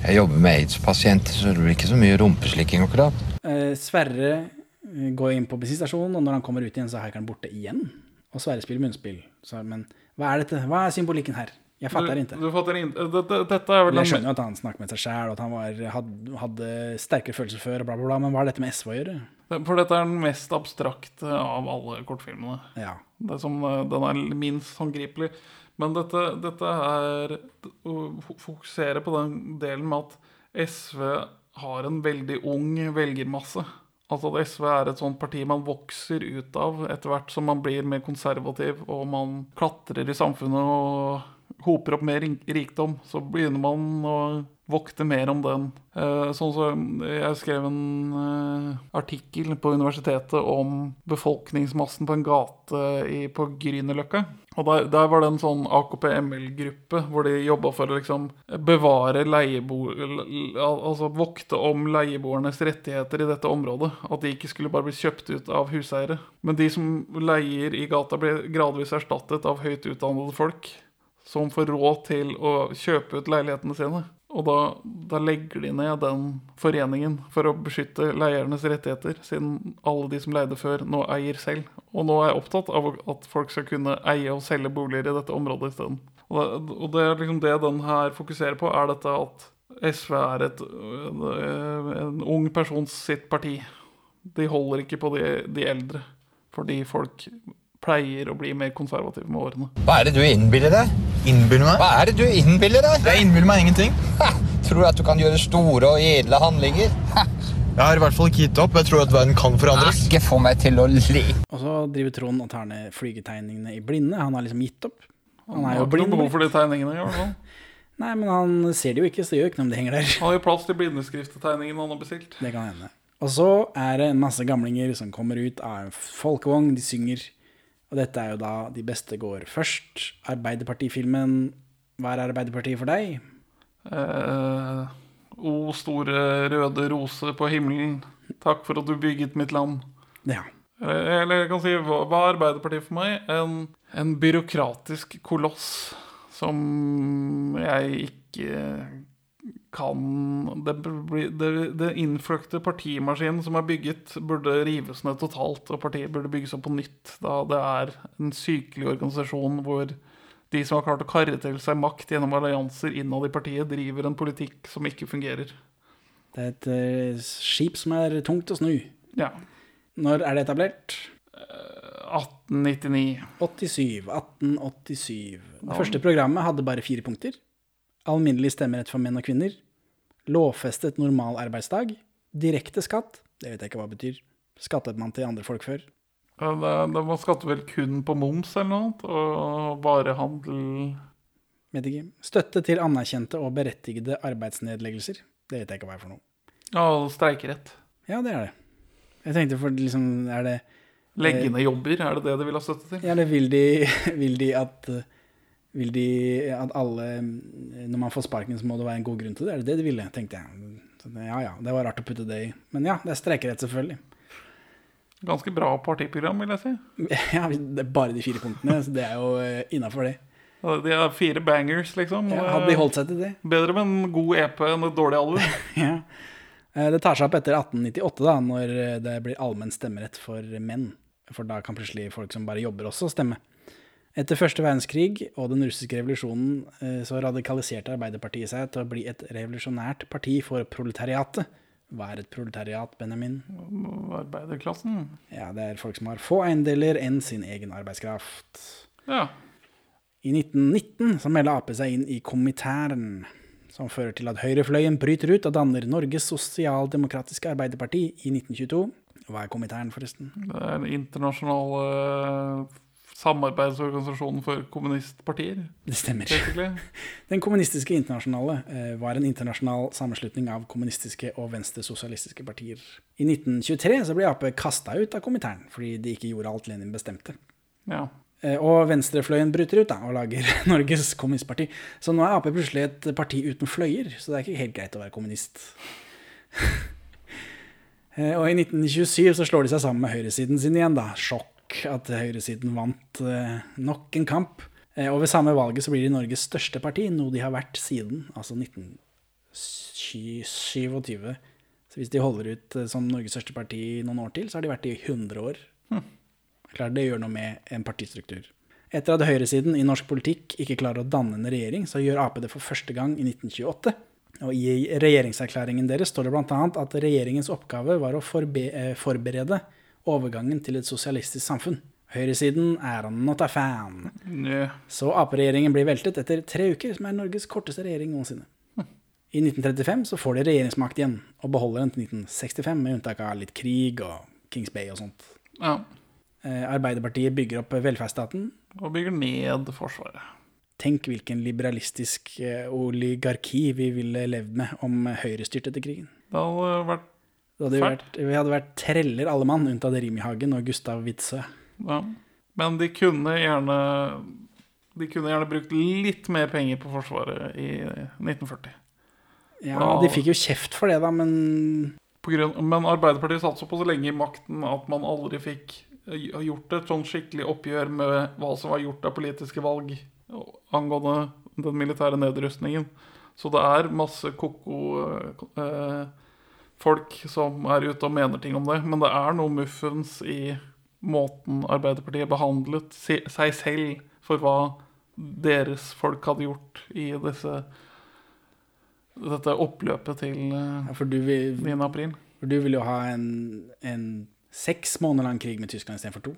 Jeg jobber med aids-pasienter, så det blir ikke så mye rumpeslikking akkurat. Eh, Sverre eh, går inn på bensinstasjonen, og når han kommer ut igjen, så er haikeren borte igjen. Og Sverre spiller munnspill. Så, men hva er dette? Hva er symbolikken her? Jeg fatter ikke. Du fatter ikke. dette, dette er vel jeg skjønner jo at han snakker med seg sjæl, og at han var, hadde, hadde sterkere følelser før, og bla, bla, bla, men hva har dette med SV å gjøre? For dette er den mest abstrakte av alle kortfilmene. Ja. Det er som, eh, den er minst håndgripelig. Men dette, dette er å fokusere på den delen med at SV har en veldig ung velgermasse. Altså at SV er et sånt parti man vokser ut av etter hvert som man blir mer konservativ og man klatrer i samfunnet og hoper opp mer rikdom, så begynner man å vokte mer om den. Eh, sånn som jeg skrev en eh, artikkel på universitetet om befolkningsmassen på en gate på Grünerløkka. Og der, der var det en sånn AKP-ML-gruppe hvor de jobba for å liksom bevare leiebo... Altså vokte om leieboernes rettigheter i dette området. At de ikke skulle bare bli kjøpt ut av huseiere. Men de som leier i gata, ble gradvis erstattet av høyt utdannede folk som får råd til å kjøpe ut leilighetene sine. Og da, da legger de ned den foreningen for å beskytte leiernes rettigheter, siden alle de som leide før, nå eier selv. Og nå er jeg opptatt av at folk skal kunne eie og selge boliger i dette området isteden. Og, det- og det er liksom det den her fokuserer på, er dette at SV er et, en ung persons sitt parti. De holder ikke på de, de eldre, fordi folk pleier å bli mer konservative med årene. Hva er det du innbiller deg? Innbiller meg? Hva er det du innbiller deg? Jeg innbiller meg ingenting. Tror du at du kan gjøre store og edle handlinger? Jeg har i hvert fall ikke gitt opp. Jeg tror at verden kan forandres. Ikke få meg til å le. Og så driver Trond og tar ned flygetegningene i blinde. Han har liksom gitt opp. Han Han er har jo ikke noe behov for de tegningene. i hvert fall. Nei, men han ser det jo ikke, så det gjør ikke noe om det henger der. Han har jo plass til blindeskrifttegningene han har bestilt. Det kan hende. Og så er det en masse gamlinger som kommer ut av en folkevogn, de synger. Og dette er jo da De beste går først. Arbeiderpartifilmen Hva er Arbeiderpartiet for deg? Eh, o store røde rose på himmelen, takk for at du bygget mitt land. Ja. Eh, Eller jeg kan si, hva hva er Arbeiderpartiet for meg? En, en byråkratisk koloss som jeg ikke kan Det, det, det innfløkte partimaskinen som er bygget, burde rives ned totalt, og partiet burde bygges opp på nytt. Da det er en sykelig organisasjon hvor de som har klart å karre til seg makt gjennom allianser innad i partiet, driver en politikk som ikke fungerer. Det er et uh, skip som er tungt å snu. Ja. Når er det etablert? 1899. 87. 1887. Det Ja. første programmet hadde bare fire punkter. Alminnelig stemmerett for menn og kvinner. Lovfestet normal arbeidsdag. Direkte skatt. Det vet jeg ikke hva det betyr. Skattet man til andre folk før? Ja, Det, det, man skatter vel kun på moms eller noe annet, og varehandel Vet ikke. Støtte til anerkjente og berettigede arbeidsnedleggelser. Det vet jeg ikke hva er for noe. Ja, streikerett. Ja, det er det. Jeg tenkte for liksom, er det Legge ned jobber, er det det de vil ha støtte til? Ja, eller vil de, vil de at vil de at alle Når man får sparken, så må det være en god grunn til det? Er det det de ville? tenkte jeg. Så Ja ja, det var rart å putte det i. Men ja, det er streikerett, selvfølgelig. Ganske bra partiprogram, vil jeg si. Ja, Det er bare de fire punktene, så det er jo innafor det. De er fire bangers, liksom. Ja, hadde de holdt seg til det? Bedre med en god EP enn et dårlig album. Ja. Eh, Det tar seg opp etter 1898, da, når det blir allmenn stemmerett for menn. For da kan plutselig folk som bare jobber også stemme. Etter første verdenskrig og den russiske revolusjonen eh, så radikaliserte Arbeiderpartiet seg til å bli et revolusjonært parti for proletariatet. Hva er et proletariat, Benjamin? Arbeiderklassen. Ja, det er folk som har få eiendeler enn sin egen arbeidskraft. Ja. I 1919 så melder Ap seg inn i Komitæren, som fører til at høyrefløyen bryter ut og danner Norges sosialdemokratiske arbeiderparti i 1922. Hva er Komitæren, forresten? Det er en internasjonal eh, samarbeidsorganisasjonen for kommunistpartier. Det stemmer. basically. Den kommunistiske internasjonale eh, var en internasjonal sammenslutning av kommunistiske og venstresosialistiske partier. I 1923 så ble Ap kasta ut av Komintern fordi de ikke gjorde alt Lenin bestemte. Ja. Eh, Og venstrefløyen bryter ut da, og lager Norges kommunistparti. Så nå er Ap plutselig et parti uten fløyer, så det er ikke helt greit å være kommunist. Eh, og i 1927 så slår de seg sammen med høyresiden sin igjen, da. Sjokk at høyresiden vant eh, nok en kamp. Eh, og ved samme valget så blir de Norges største parti, noe de har vært siden altså 1927. Så hvis de holder ut eh, som Norges største parti noen år til, så har de vært det i 100 år. Klart det gjør noe med en partistruktur. Etter at høyresiden i norsk politikk ikke klarer å danne en regjering, så gjør Ap det for første gang i 1928. Og I regjeringserklæringen deres står det bl.a. at regjeringens oppgave var å forbe forberede overgangen til et sosialistisk samfunn. Høyresiden er not a fan. Nø. Så Ap-regjeringen blir veltet etter tre uker, som er Norges korteste regjering noensinne. I 1935 så får de regjeringsmakt igjen, og beholder den til 1965, med unntak av litt krig og Kings Bay og sånt. Ja. Eh, Arbeiderpartiet bygger opp velferdsstaten. Og bygger ned Forsvaret. Tenk hvilken liberalistisk eh, oligarki vi ville levd med om Høyre styrte etter krigen. Det hadde vært hadde vært, vi hadde vært treller alle mann, unntatt Rimi-Hagen og Gustav Witzøe. Ja. Men de kunne gjerne De kunne gjerne brukt litt mer penger på Forsvaret i 1940. Ja, de fikk jo kjeft for det, da, men På grunn, men Arbeiderpartiet satt så lenge i makten at man aldri fikk eh, gjort et sånn skikkelig oppgjør med hva som var gjort av politiske valg angående den militære nedrustningen. Så det er masse ko-ko eh, folk som er ute og mener ting om det. Men det er noe muffens i måten Arbeiderpartiet behandlet se- seg selv for hva deres folk hadde gjort i disse dette oppløpet til eh, ja, for, du vil, 9. april. for du vil jo ha en, en seks måneder lang krig med Tyskland istedenfor to.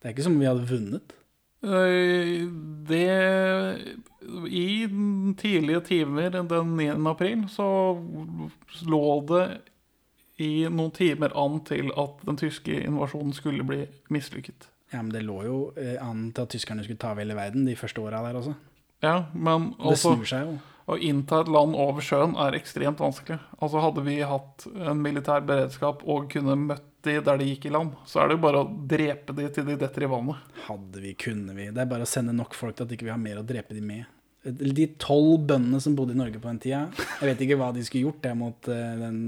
Det er ikke som om vi hadde vunnet. Eh, Det I tidlige timer den 9. april så lå det i noen timer an til at den tyske invasjonen skulle bli mislykket. Ja, men det lå jo eh, an til at tyskerne skulle ta over hele verden de første åra der også. Ja, men Det altså snur seg jo. Å innta et land over sjøen er ekstremt vanskelig. Altså Hadde vi hatt en militær beredskap og kunne møtt de der de gikk i land, så er det jo bare å drepe de til de detter i vannet. Hadde vi, kunne vi. Det er bare å sende nok folk til at ikke vi har mer å drepe de med. De tolv bøndene som bodde i Norge på den tida, jeg vet ikke hva de skulle gjort det mot den, den,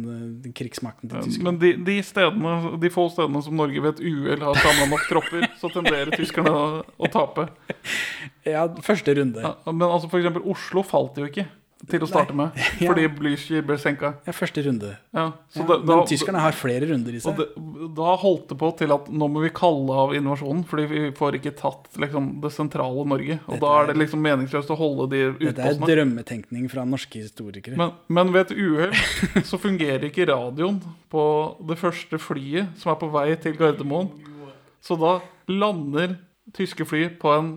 eh, krigsmakten til Tyskland. Men de, de, stedene, de få stedene som Norge ved et uhell har samla nok tropper, så tenderer tyskerne å, å tape. Ja, første runde. Ja, men altså eksempel Oslo falt jo ikke til å starte med, Ja. fordi Blücher ble senka. Ja, første runde. Ja, så Ja, da, men tyskerne har flere runder i seg. det, da holdt det på til at nå må vi kalle av invasjonen, fordi vi får ikke tatt liksom, det sentrale Norge. Og Dette da er det liksom meningsløst å holde de Dette er utpostene. drømmetenkning fra norske historikere. Men, men ved et uhell så fungerer ikke radioen på det første flyet som er på vei til Gardermoen. Så da lander tyske fly på en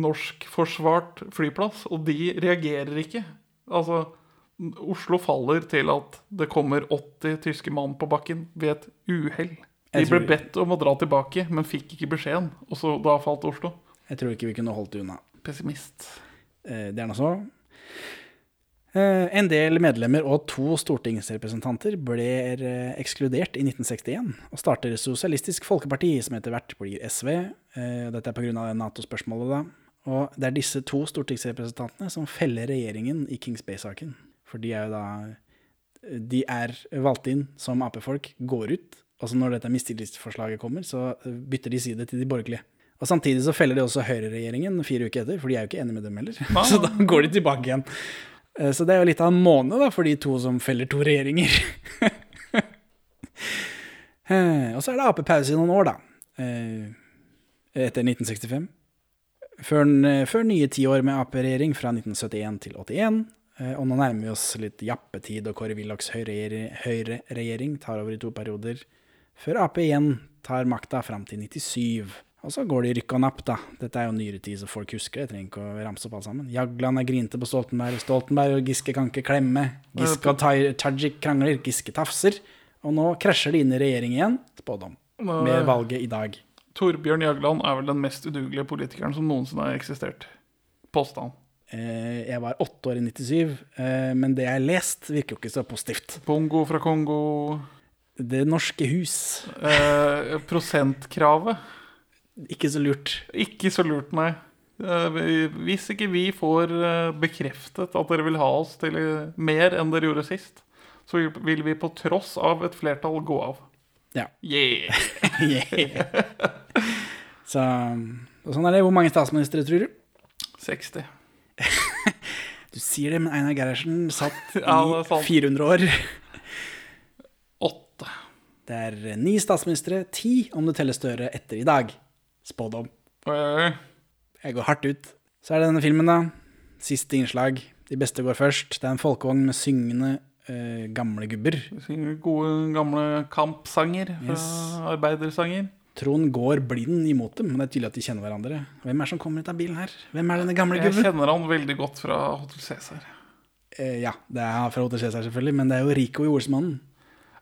norskforsvart flyplass, og de reagerer ikke. Altså, Oslo faller til at det kommer 80 tyske mann på bakken ved et uhell. De ble bedt om å dra tilbake, men fikk ikke beskjeden. Og så da falt Oslo. Jeg tror ikke vi kunne holdt det unna. Pessimist. Eh, Det er nå så. Eh, En del medlemmer og to stortingsrepresentanter ble eh, ekskludert i 1961 og starter Sosialistisk Folkeparti, som etter hvert blir SV. Eh, Dette er pga. Nato-spørsmålet, da. Og det er disse to stortingsrepresentantene som feller regjeringen i Kings Bay-saken. For de er jo da De er valgt inn som Ap-folk, går ut, og så når dette mistillitsforslaget kommer, så bytter de side til de borgerlige. Og Samtidig så feller de også høyreregjeringen fire uker etter, for de er jo ikke enige med dem heller. Ah. Så da går de tilbake igjen. Eh, Så det er jo litt av en måned da, for de to som feller to regjeringer. Eh, Og så er det Ap-pause i noen år, da. Eh, Etter 1965. Før, før nye tiår med Ap-regjering fra 1971 til 81. Eh, Og nå nærmer vi oss litt jappetid, og Kåre Willochs høyre- høyreregjering tar over i to perioder. Før Ap igjen tar makta fram til 97. Og så går det i rykk og napp, da. Dette er jo nyere tid, så folk husker det. Jeg trenger ikke å ramse opp alt sammen. Jagland er grinte på Stoltenberg. Stoltenberg og Giske kan ikke klemme. Giske og Tajik krangler. Giske tafser. Og nå krasjer de inn i regjering igjen. Spådom. Med valget i dag. Torbjørn Jagland er vel den mest udugelige politikeren som noensinne har eksistert. Påstand. Eh, Jeg var åtte år i 97, eh, men det jeg har lest, virker jo ikke så positivt. Bongo fra Kongo. Det norske hus. Eh, prosentkravet. Ikke så lurt. Ikke så lurt, nei. Eh, Hvis ikke vi får eh, bekreftet at dere vil ha oss til mer enn dere gjorde sist, så vil vi på tross av et flertall gå av. Ja. Yeah! Yeah. Så og sånn er det. Hvor mange statsministre, tror du? 60. Du sier det, men Einar Gerhardsen satt i Ja, det er sant. 400 år. Åtte. Det er ni statsministre, ti om du teller Støre etter i dag. Spådom. Jeg går hardt ut. Så er det denne filmen, da. Siste innslag. De beste går først. Det er en folkevogn med syngende eh, gamle gubber. synger gode, gamle kampsanger Yes. arbeidersanger. Trond går blind imot dem, men det er tydelig at de kjenner hverandre. Hvem er det som kommer ut av bilen her? Hvem er denne gamle Jeg gubben? kjenner han veldig godt fra Hotel Cæsar. Eh, ja, det er fra Hotel Cæsar, selvfølgelig, men det er jo Rico i Olsmannen.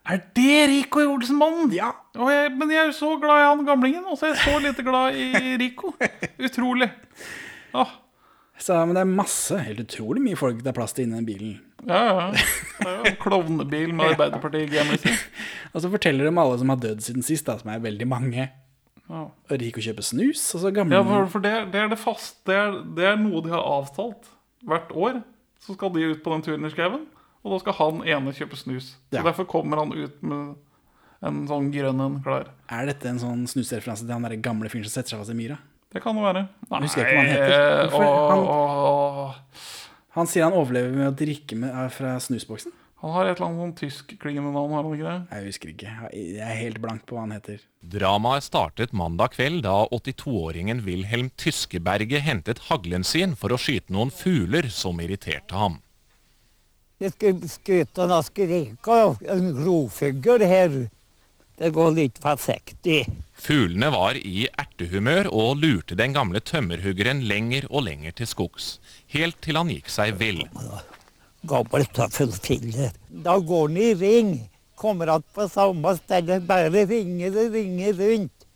Er det Rico i Olsenmannen? Ja. Jeg, men jeg er jo så glad i han gamlingen, og så er jeg så lite glad i Rico. Utrolig. Åh, Så, men det er masse, helt utrolig mye folk det er plass til inni den bilen. ja, ja. Det er jo en klovnebil med Arbeiderparti-gamerser. Og så forteller de alle som har dødd siden sist, da, som er veldig mange. Ja. Og Rico kjøper snus, og så gamle Ja, for, for det, det er det fast det er, det er noe de har avtalt hvert år. Så skal de ut på den turen i skauen, og da skal han ene kjøpe snus. Så Derfor kommer han ut med en sånn grønn en klar. Er dette en sånn snusreferanse til han der gamle fyren som setter seg fast i myra? Det kan det være. Jeg husker ikke hva han heter. Nei, Han- Han sier han overlever med å drikke med, fra snusboksen. Han har et eller annet sånn tyskklingende navn, har han ikke det? Jeg husker ikke. Jeg er helt blank på hva han heter. Dramaet startet mandag kveld da 82-åringen Wilhelm Tyskeberget hentet haglen sin for å skyte noen fugler som irriterte ham. Det skulle skuta har skrika en rovfugl her. Det går litt forsiktig. Fuglene var i ertehumør og lurte den gamle tømmerhuggeren lenger og lenger til skogs, helt til han gikk seg vill. Gammel tøffelfiller. Da går den i ring. Kommer han på samme sted, bare ringer og ringer rundt.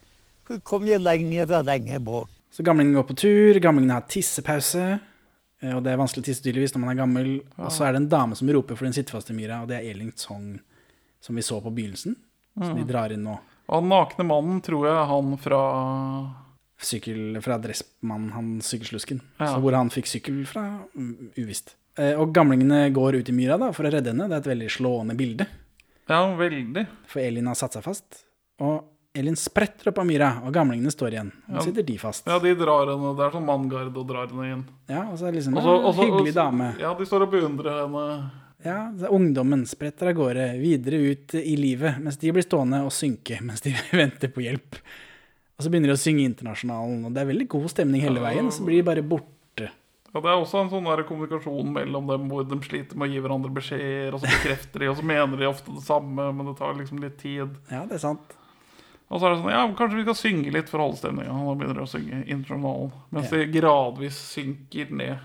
Så kommer han lenger og lenger bort. Så gamlingen går på tur, gamlingen har tissepause. eh, Og det er vanskelig å tisse tydeligvis når man er gammel. Og så er det en dame som roper fordi hun sitter fast i myra, og det er Elin Tsong, som vi så på begynnelsen. Som de Mhm. drar inn nå. Og den nakne mannen tror jeg han fra Sykkel fra Dressmannen, han sykkelslusken. Ja. Så hvor han fikk sykkel fra, mm, uvisst. Eh, Og gamlingene går ut i myra da, for å redde henne. Det er et veldig slående bilde. Ja, veldig. For Elin har satt seg fast. Og Elin spretter opp av myra, og gamlingene står igjen. Og Ja. sitter de fast. Ja, de drar henne. Det er sånn manngarde og drar henne inn. Ja, og så er det liksom også, en også, hyggelig også, dame. Ja, de står og beundrer henne. Ja, ungdommen spretter av gårde videre ut i livet, mens de blir stående og synke mens de venter på hjelp. Og så begynner de å synge Internasjonalen, og det er veldig god stemning hele veien, og så blir de bare borte. Ja, Det er også en sånn der kommunikasjon mellom dem hvor de sliter med å gi hverandre beskjeder, og så bekrefter de, og så mener de ofte det samme, men det tar liksom litt tid. Ja, det er sant. Og så er det sånn, ja, kanskje vi skal synge litt for å holde stemninga. Og da begynner de å synge Internasjonalen, mens Ja. de gradvis synker ned.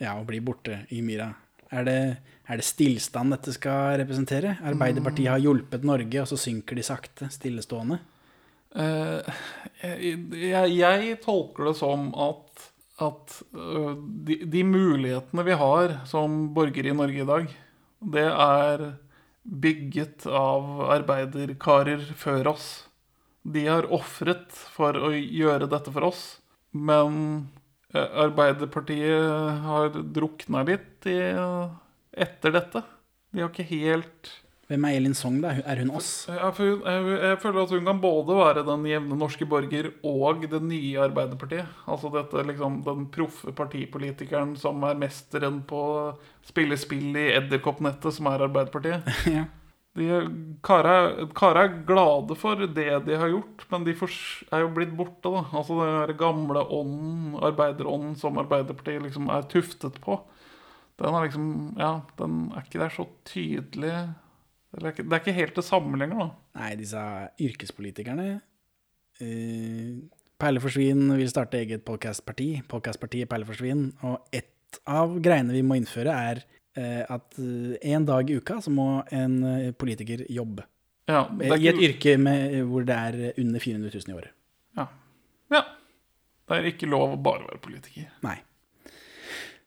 Ja, og blir borte i myra. Er det, er det stillstand dette skal representere? Arbeiderpartiet har hjulpet Norge, og så synker de sakte, stillestående. Uh, jeg, jeg, jeg tolker det som at, at uh, de, de mulighetene vi har som borgere i Norge i dag, det er bygget av arbeiderkarer før oss. De har ofret for å gjøre dette for oss, men eh, Arbeiderpartiet har drukna litt i, etter dette. De har ikke helt Hvem er Elin Song, da? Er hun oss? Jeg, for hun, jeg, jeg føler at hun kan både være den jevne norske borger og det nye Arbeiderpartiet. Altså dette liksom den proffe partipolitikeren som er mesteren på å spille spill i edderkoppnettet, som er Arbeiderpartiet. Ja. De Kara Kara er glade for det de har gjort, men de er jo blitt borte, da. Altså den gamle ånden, arbeiderånden, som Arbeiderpartiet liksom er tuftet på. Den er liksom Ja, den er ikke der så tydelig. Det er ikke, det er ikke helt det samme lenger, da. Nei, disse yrkespolitikerne uh, Perleforsvin vil starte eget podcastparti. Podcastpartiet Perleforsvin. Og ett av greiene vi må innføre, er uh, at eh, en dag i uka så må en eh, politiker jobbe. Ja, er I et yrke med, hvor det er under 400 000 i året. Ja. ja. Det er ikke lov å bare være politiker. Nei.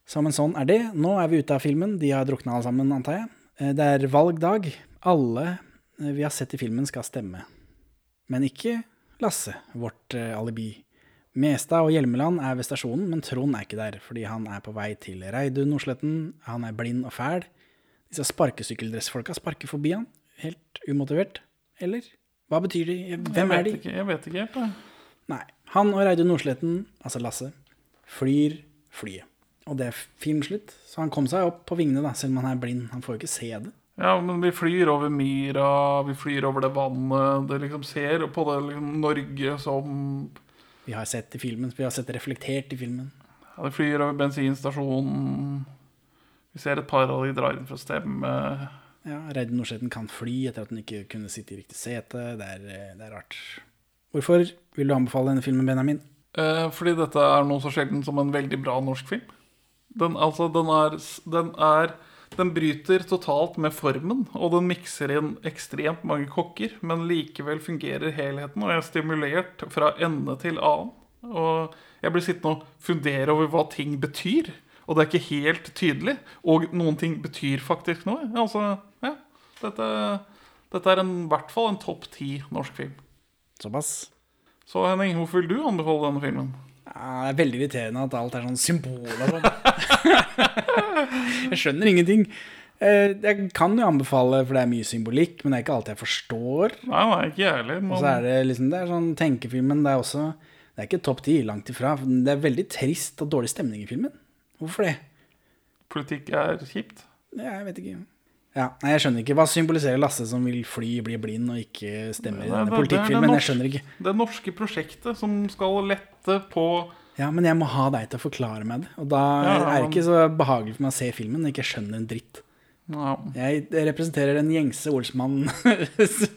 Så men sånn er det. Nå er vi ute av filmen. De har drukna alle sammen, antar jeg. Eh, Det er valgdag. Alle eh, vi har sett i filmen, skal stemme. Men ikke Lasse, vårt eh, alibi. Mestad og Hjelmeland er ved stasjonen, men Trond er ikke der, fordi han er på vei til Reidun Nordsletten. Han er blind og fæl. Disse sparkesykkeldressfolka sparker forbi han, helt umotivert. Eller? Hva betyr de? Hvem er de? Ikke, jeg vet ikke helt. Nei. Han og Reidun Nordsletten, altså Lasse, flyr flyet. Og det er filmslutt, så han kom seg opp på vingene, da, selv om han er blind. Han får jo ikke se det. Ja, men vi flyr over myra, vi flyr over det vannet. Det liksom ser på det liksom Norge som Vi har sett i filmen, vi har sett reflektert i filmen. ja, Det flyr over bensinstasjonen. Vi ser et par av de drar inn for å stemme. Ja, Reidun Nordsletten kan fly etter at den ikke kunne sitte i riktig sete. Det er, eh, det er rart. Hvorfor vil du anbefale denne filmen, Benjamin? Eh, fordi dette er noe så sjelden som en veldig bra norsk film. Den, altså, den er, den er Den bryter totalt med formen, og den mikser inn ekstremt mange kokker, men likevel fungerer helheten, og jeg er stimulert fra ende til annen. Og jeg blir sittende og fundere over hva ting betyr, og det er ikke helt tydelig. Og noen ting betyr faktisk noe. Altså, ja, dette, dette er en, i hvert fall en topp ti norsk film. Såpass. Så Henning, hvorfor vil du anbefale denne filmen? Ja, det er veldig irriterende at alt er sånn symboler sånn. jeg skjønner ingenting. Eh, Jeg kan jo anbefale, for det er mye symbolikk, men det er ikke alt jeg forstår. Nei, nei, ikke jeg. Og så er det liksom, det er sånn tenkefilmen, det er også Det er ikke topp ti, langt ifra. Det er veldig trist og dårlig stemning i filmen. Hvorfor det? Politikk er kjipt. Ja, jeg vet ikke. Ja, nei, Jeg skjønner ikke. Hva symboliserer Lasse som vil fly, bli blind og ikke stemmer i denne politikkfilmen? Jeg skjønner ikke. Det norske prosjektet som skal lette på Ja, men jeg må ha deg til å forklare meg det. Og da Ja, er det ikke så behagelig for meg å se filmen når jeg ikke skjønner en dritt. Ja. Jeg representerer den gjengse Olsmann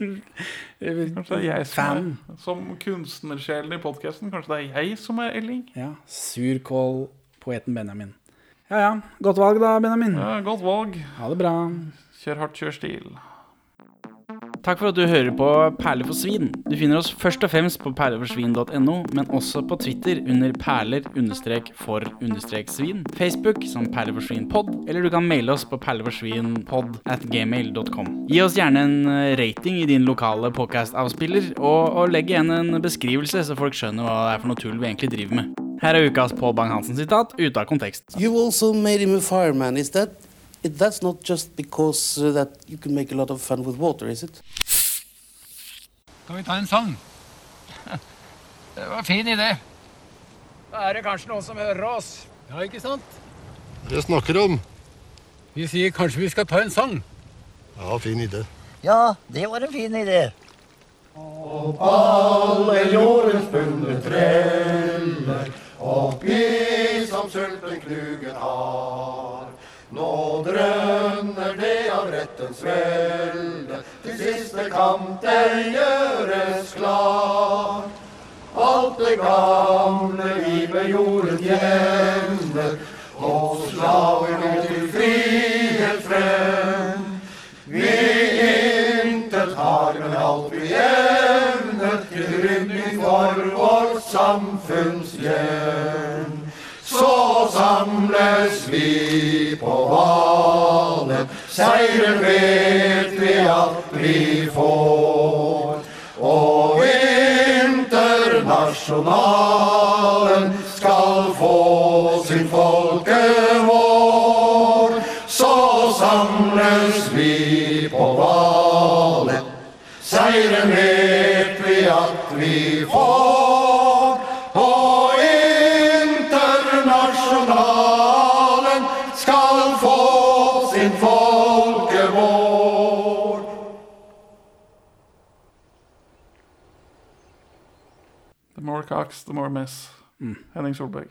Kanskje det jeg som, som kunstnersjelen i podkasten. Kanskje det er jeg som er Elling? Ja, Surkål-poeten Benjamin. Ja ja, godt valg da, Benjamin. Ja, godt valg. Ha det bra. Kjør hardt, kjør stil. Takk for at du hører på Perler for svin. Du finner oss først og fremst på perleforsvin.no, men også på Twitter under perler-for-svin, Facebook som perleforsvinpod, eller du kan maile oss på perleforsvinpod at gmail.com. Gi oss gjerne en eh, rating i din lokale podcast-avspiller, og, og legg igjen en beskrivelse, så folk skjønner hva det er for noe tull vi egentlig driver med. Her er ukas Pål Bang-Hansen-sitat ute av kontekst. You also made him a fireman. Is that it, that's not just because uh, that you can make a lot of fun with water, is it? Skal vi ta en sang? Det var en fin idé. Da er det kanskje noen som hører oss. Ja, ikke sant? Dere snakker om? Vi sier kanskje vi skal ta en sang. Ja, fin idé. Ja, det var en fin idé. Alle jordens bunde treller, oppi som sulten knugen har. Nå drønner det av rettens velde, til siste kamp den gjøres klar. Alt det gamle vi med jorden jevner, og slaver nå til frihet frem. Vi intet har, men alt vi evner, til rydning for vårt samfunns hjem. Så samles vi på Valen, seieren vet vi at vi får. Og internasjonalen skal få sin folkevår. Så samles vi på Valen, seieren vet vi at vi får. More cocks, the more mess. Hmm. Henning Solberg.